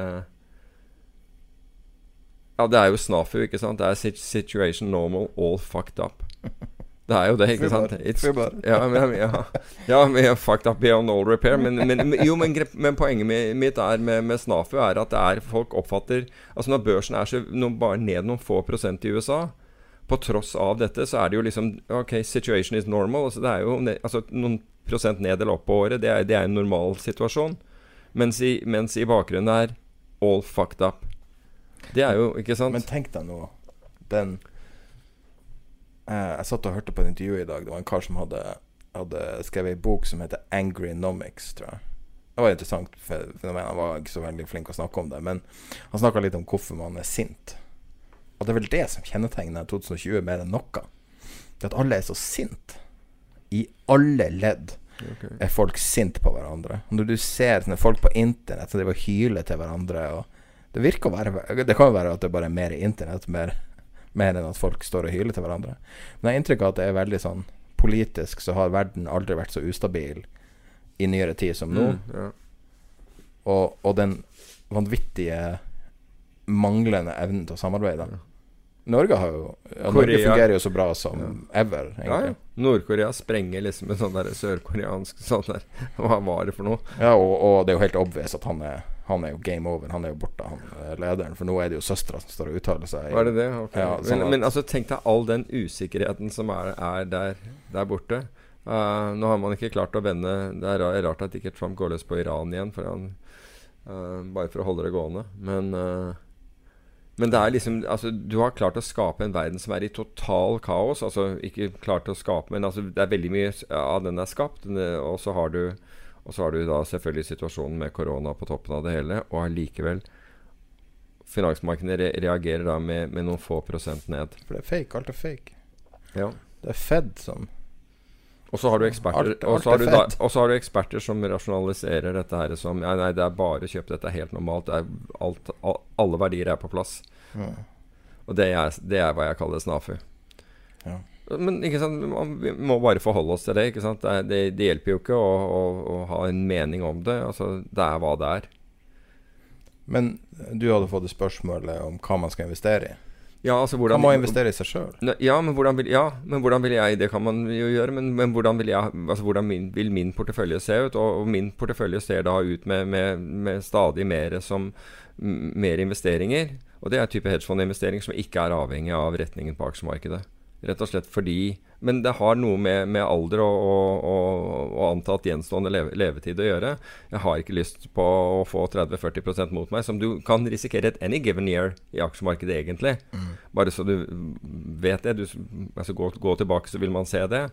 Ja, det er jo snafu, ikke sant? Det er situation normal, all fucked up. Det er jo det, ikke sant? Ja, men, ja, ja, men fucked up beyond all repair. Men, men, men, jo, men, men poenget mitt er med, med Snafu er at det er folk oppfatter Altså Når børsen er så noen, bare ned noen få prosent i USA, på tross av dette, så er det jo liksom OK, situation is normal. Altså det er jo altså, noen prosent ned eller opp på året. Det er, det er en normal situasjon. Mens i, mens i bakgrunnen er all fucked up. Det er jo Ikke sant? Men tenk deg nå Den Jeg satt og hørte på et intervju i dag. Det var en kar som hadde, hadde skrevet ei bok som heter Angry Nomics, tror jeg. Det var et interessant for fenomen. Han var ikke så veldig flink å snakke om det. Men han snakka litt om hvorfor man er sint. Og det er vel det som kjennetegner 2020 mer enn noe. Det at alle er så sinte. I alle ledd okay. er folk sinte på hverandre. Når du ser sånne folk på internett som driver og hyler til hverandre og Det virker å være Det kan jo være at det bare er mer internett, mer, mer enn at folk står og hyler til hverandre. Men jeg har inntrykk av at det er veldig sånn Politisk så har verden aldri vært så ustabil i nyere tid som nå. Mm, ja. Og, og den vanvittige manglende evnen til å samarbeide. Norge har jo ja, Norge fungerer jo så bra som ever, egentlig. ja. Nord-Korea sprenger liksom en sånn der sørkoreansk sånn der Hva var det for noe? Ja, og, og det er jo helt obvious at han er, han er jo game over. Han er jo borte, han er lederen. For nå er det jo søstera som står og uttaler seg. Var det det? Ok. Ja, sånn men, men altså, tenk deg all den usikkerheten som er, er der, der borte. Uh, nå har man ikke klart å vende Det er rart at ikke Trump går løs på Iran igjen, for han, uh, bare for å holde det gående. Men, uh, men det er liksom altså, Du har klart å skape en verden som er i total kaos. Altså ikke klart å skape, men altså, det er veldig mye av den er skapt. Og så har du og så har du da selvfølgelig situasjonen med korona på toppen av det hele, og allikevel Finansmarkedene re reagerer da med, med noen få prosent ned. For det er fake. Alt er fake. Ja. Det er Fed som Og så har du eksperter Alt- Og så har du, da, og så har du eksperter som rasjonaliserer dette her som Nei, nei, det er bare kjøp, dette er helt normalt. Er alt, al, alle verdier er på plass. Ja. Og det er, det er hva jeg kaller snafu. Ja. Men ikke sant, vi må bare forholde oss til det. Det, det, det hjelper jo ikke å, å, å ha en mening om det. Altså, det er hva det er. Men du hadde fått et spørsmål om hva man skal investere i. Ja, altså Man må investere i seg sjøl. Ja, men hvordan vil, ja, men hvordan vil jeg Det kan man jo gjøre, men, men hvordan, vil, jeg, altså hvordan min, vil min portefølje se ut? Og, og min portefølje ser da ut med, med, med stadig mer som mer investeringer. Og det er type hedgefondinvestering som ikke er avhengig av retningen på aksjemarkedet. Rett og slett fordi Men det har noe med, med alder og, og, og, og antatt gjenstående leve, levetid å gjøre. Jeg har ikke lyst på å få 30-40% mot meg, som du kan risikere et any given year i aksjemarkedet, egentlig. Bare så du vet det. Du, altså gå, gå tilbake, så vil man se det.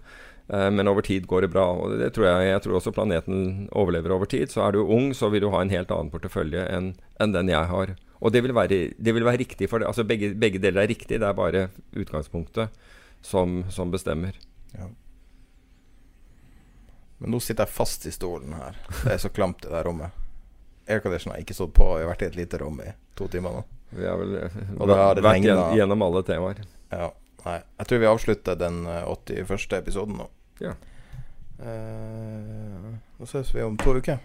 Eh, men over tid går det bra. Og det tror jeg, jeg tror også planeten overlever over tid. Så er du ung, så vil du ha en helt annen portefølje enn enn den jeg har. Og det vil være, det vil være riktig for det. Altså begge, begge deler er riktig, det er bare utgangspunktet som, som bestemmer. Men nå sitter jeg fast i stolen her. Det er så klamt i det her rommet. Aircondition har ikke stått på. Vi har vært i et lite rom i to timer nå. Vi har vel eh, Og har vært regnet. gjennom, alle temaer. Ja, nei. Jeg tror vi avslutter den eh, 81. episoden nå. Ja. Eh, nå ses vi om to uker.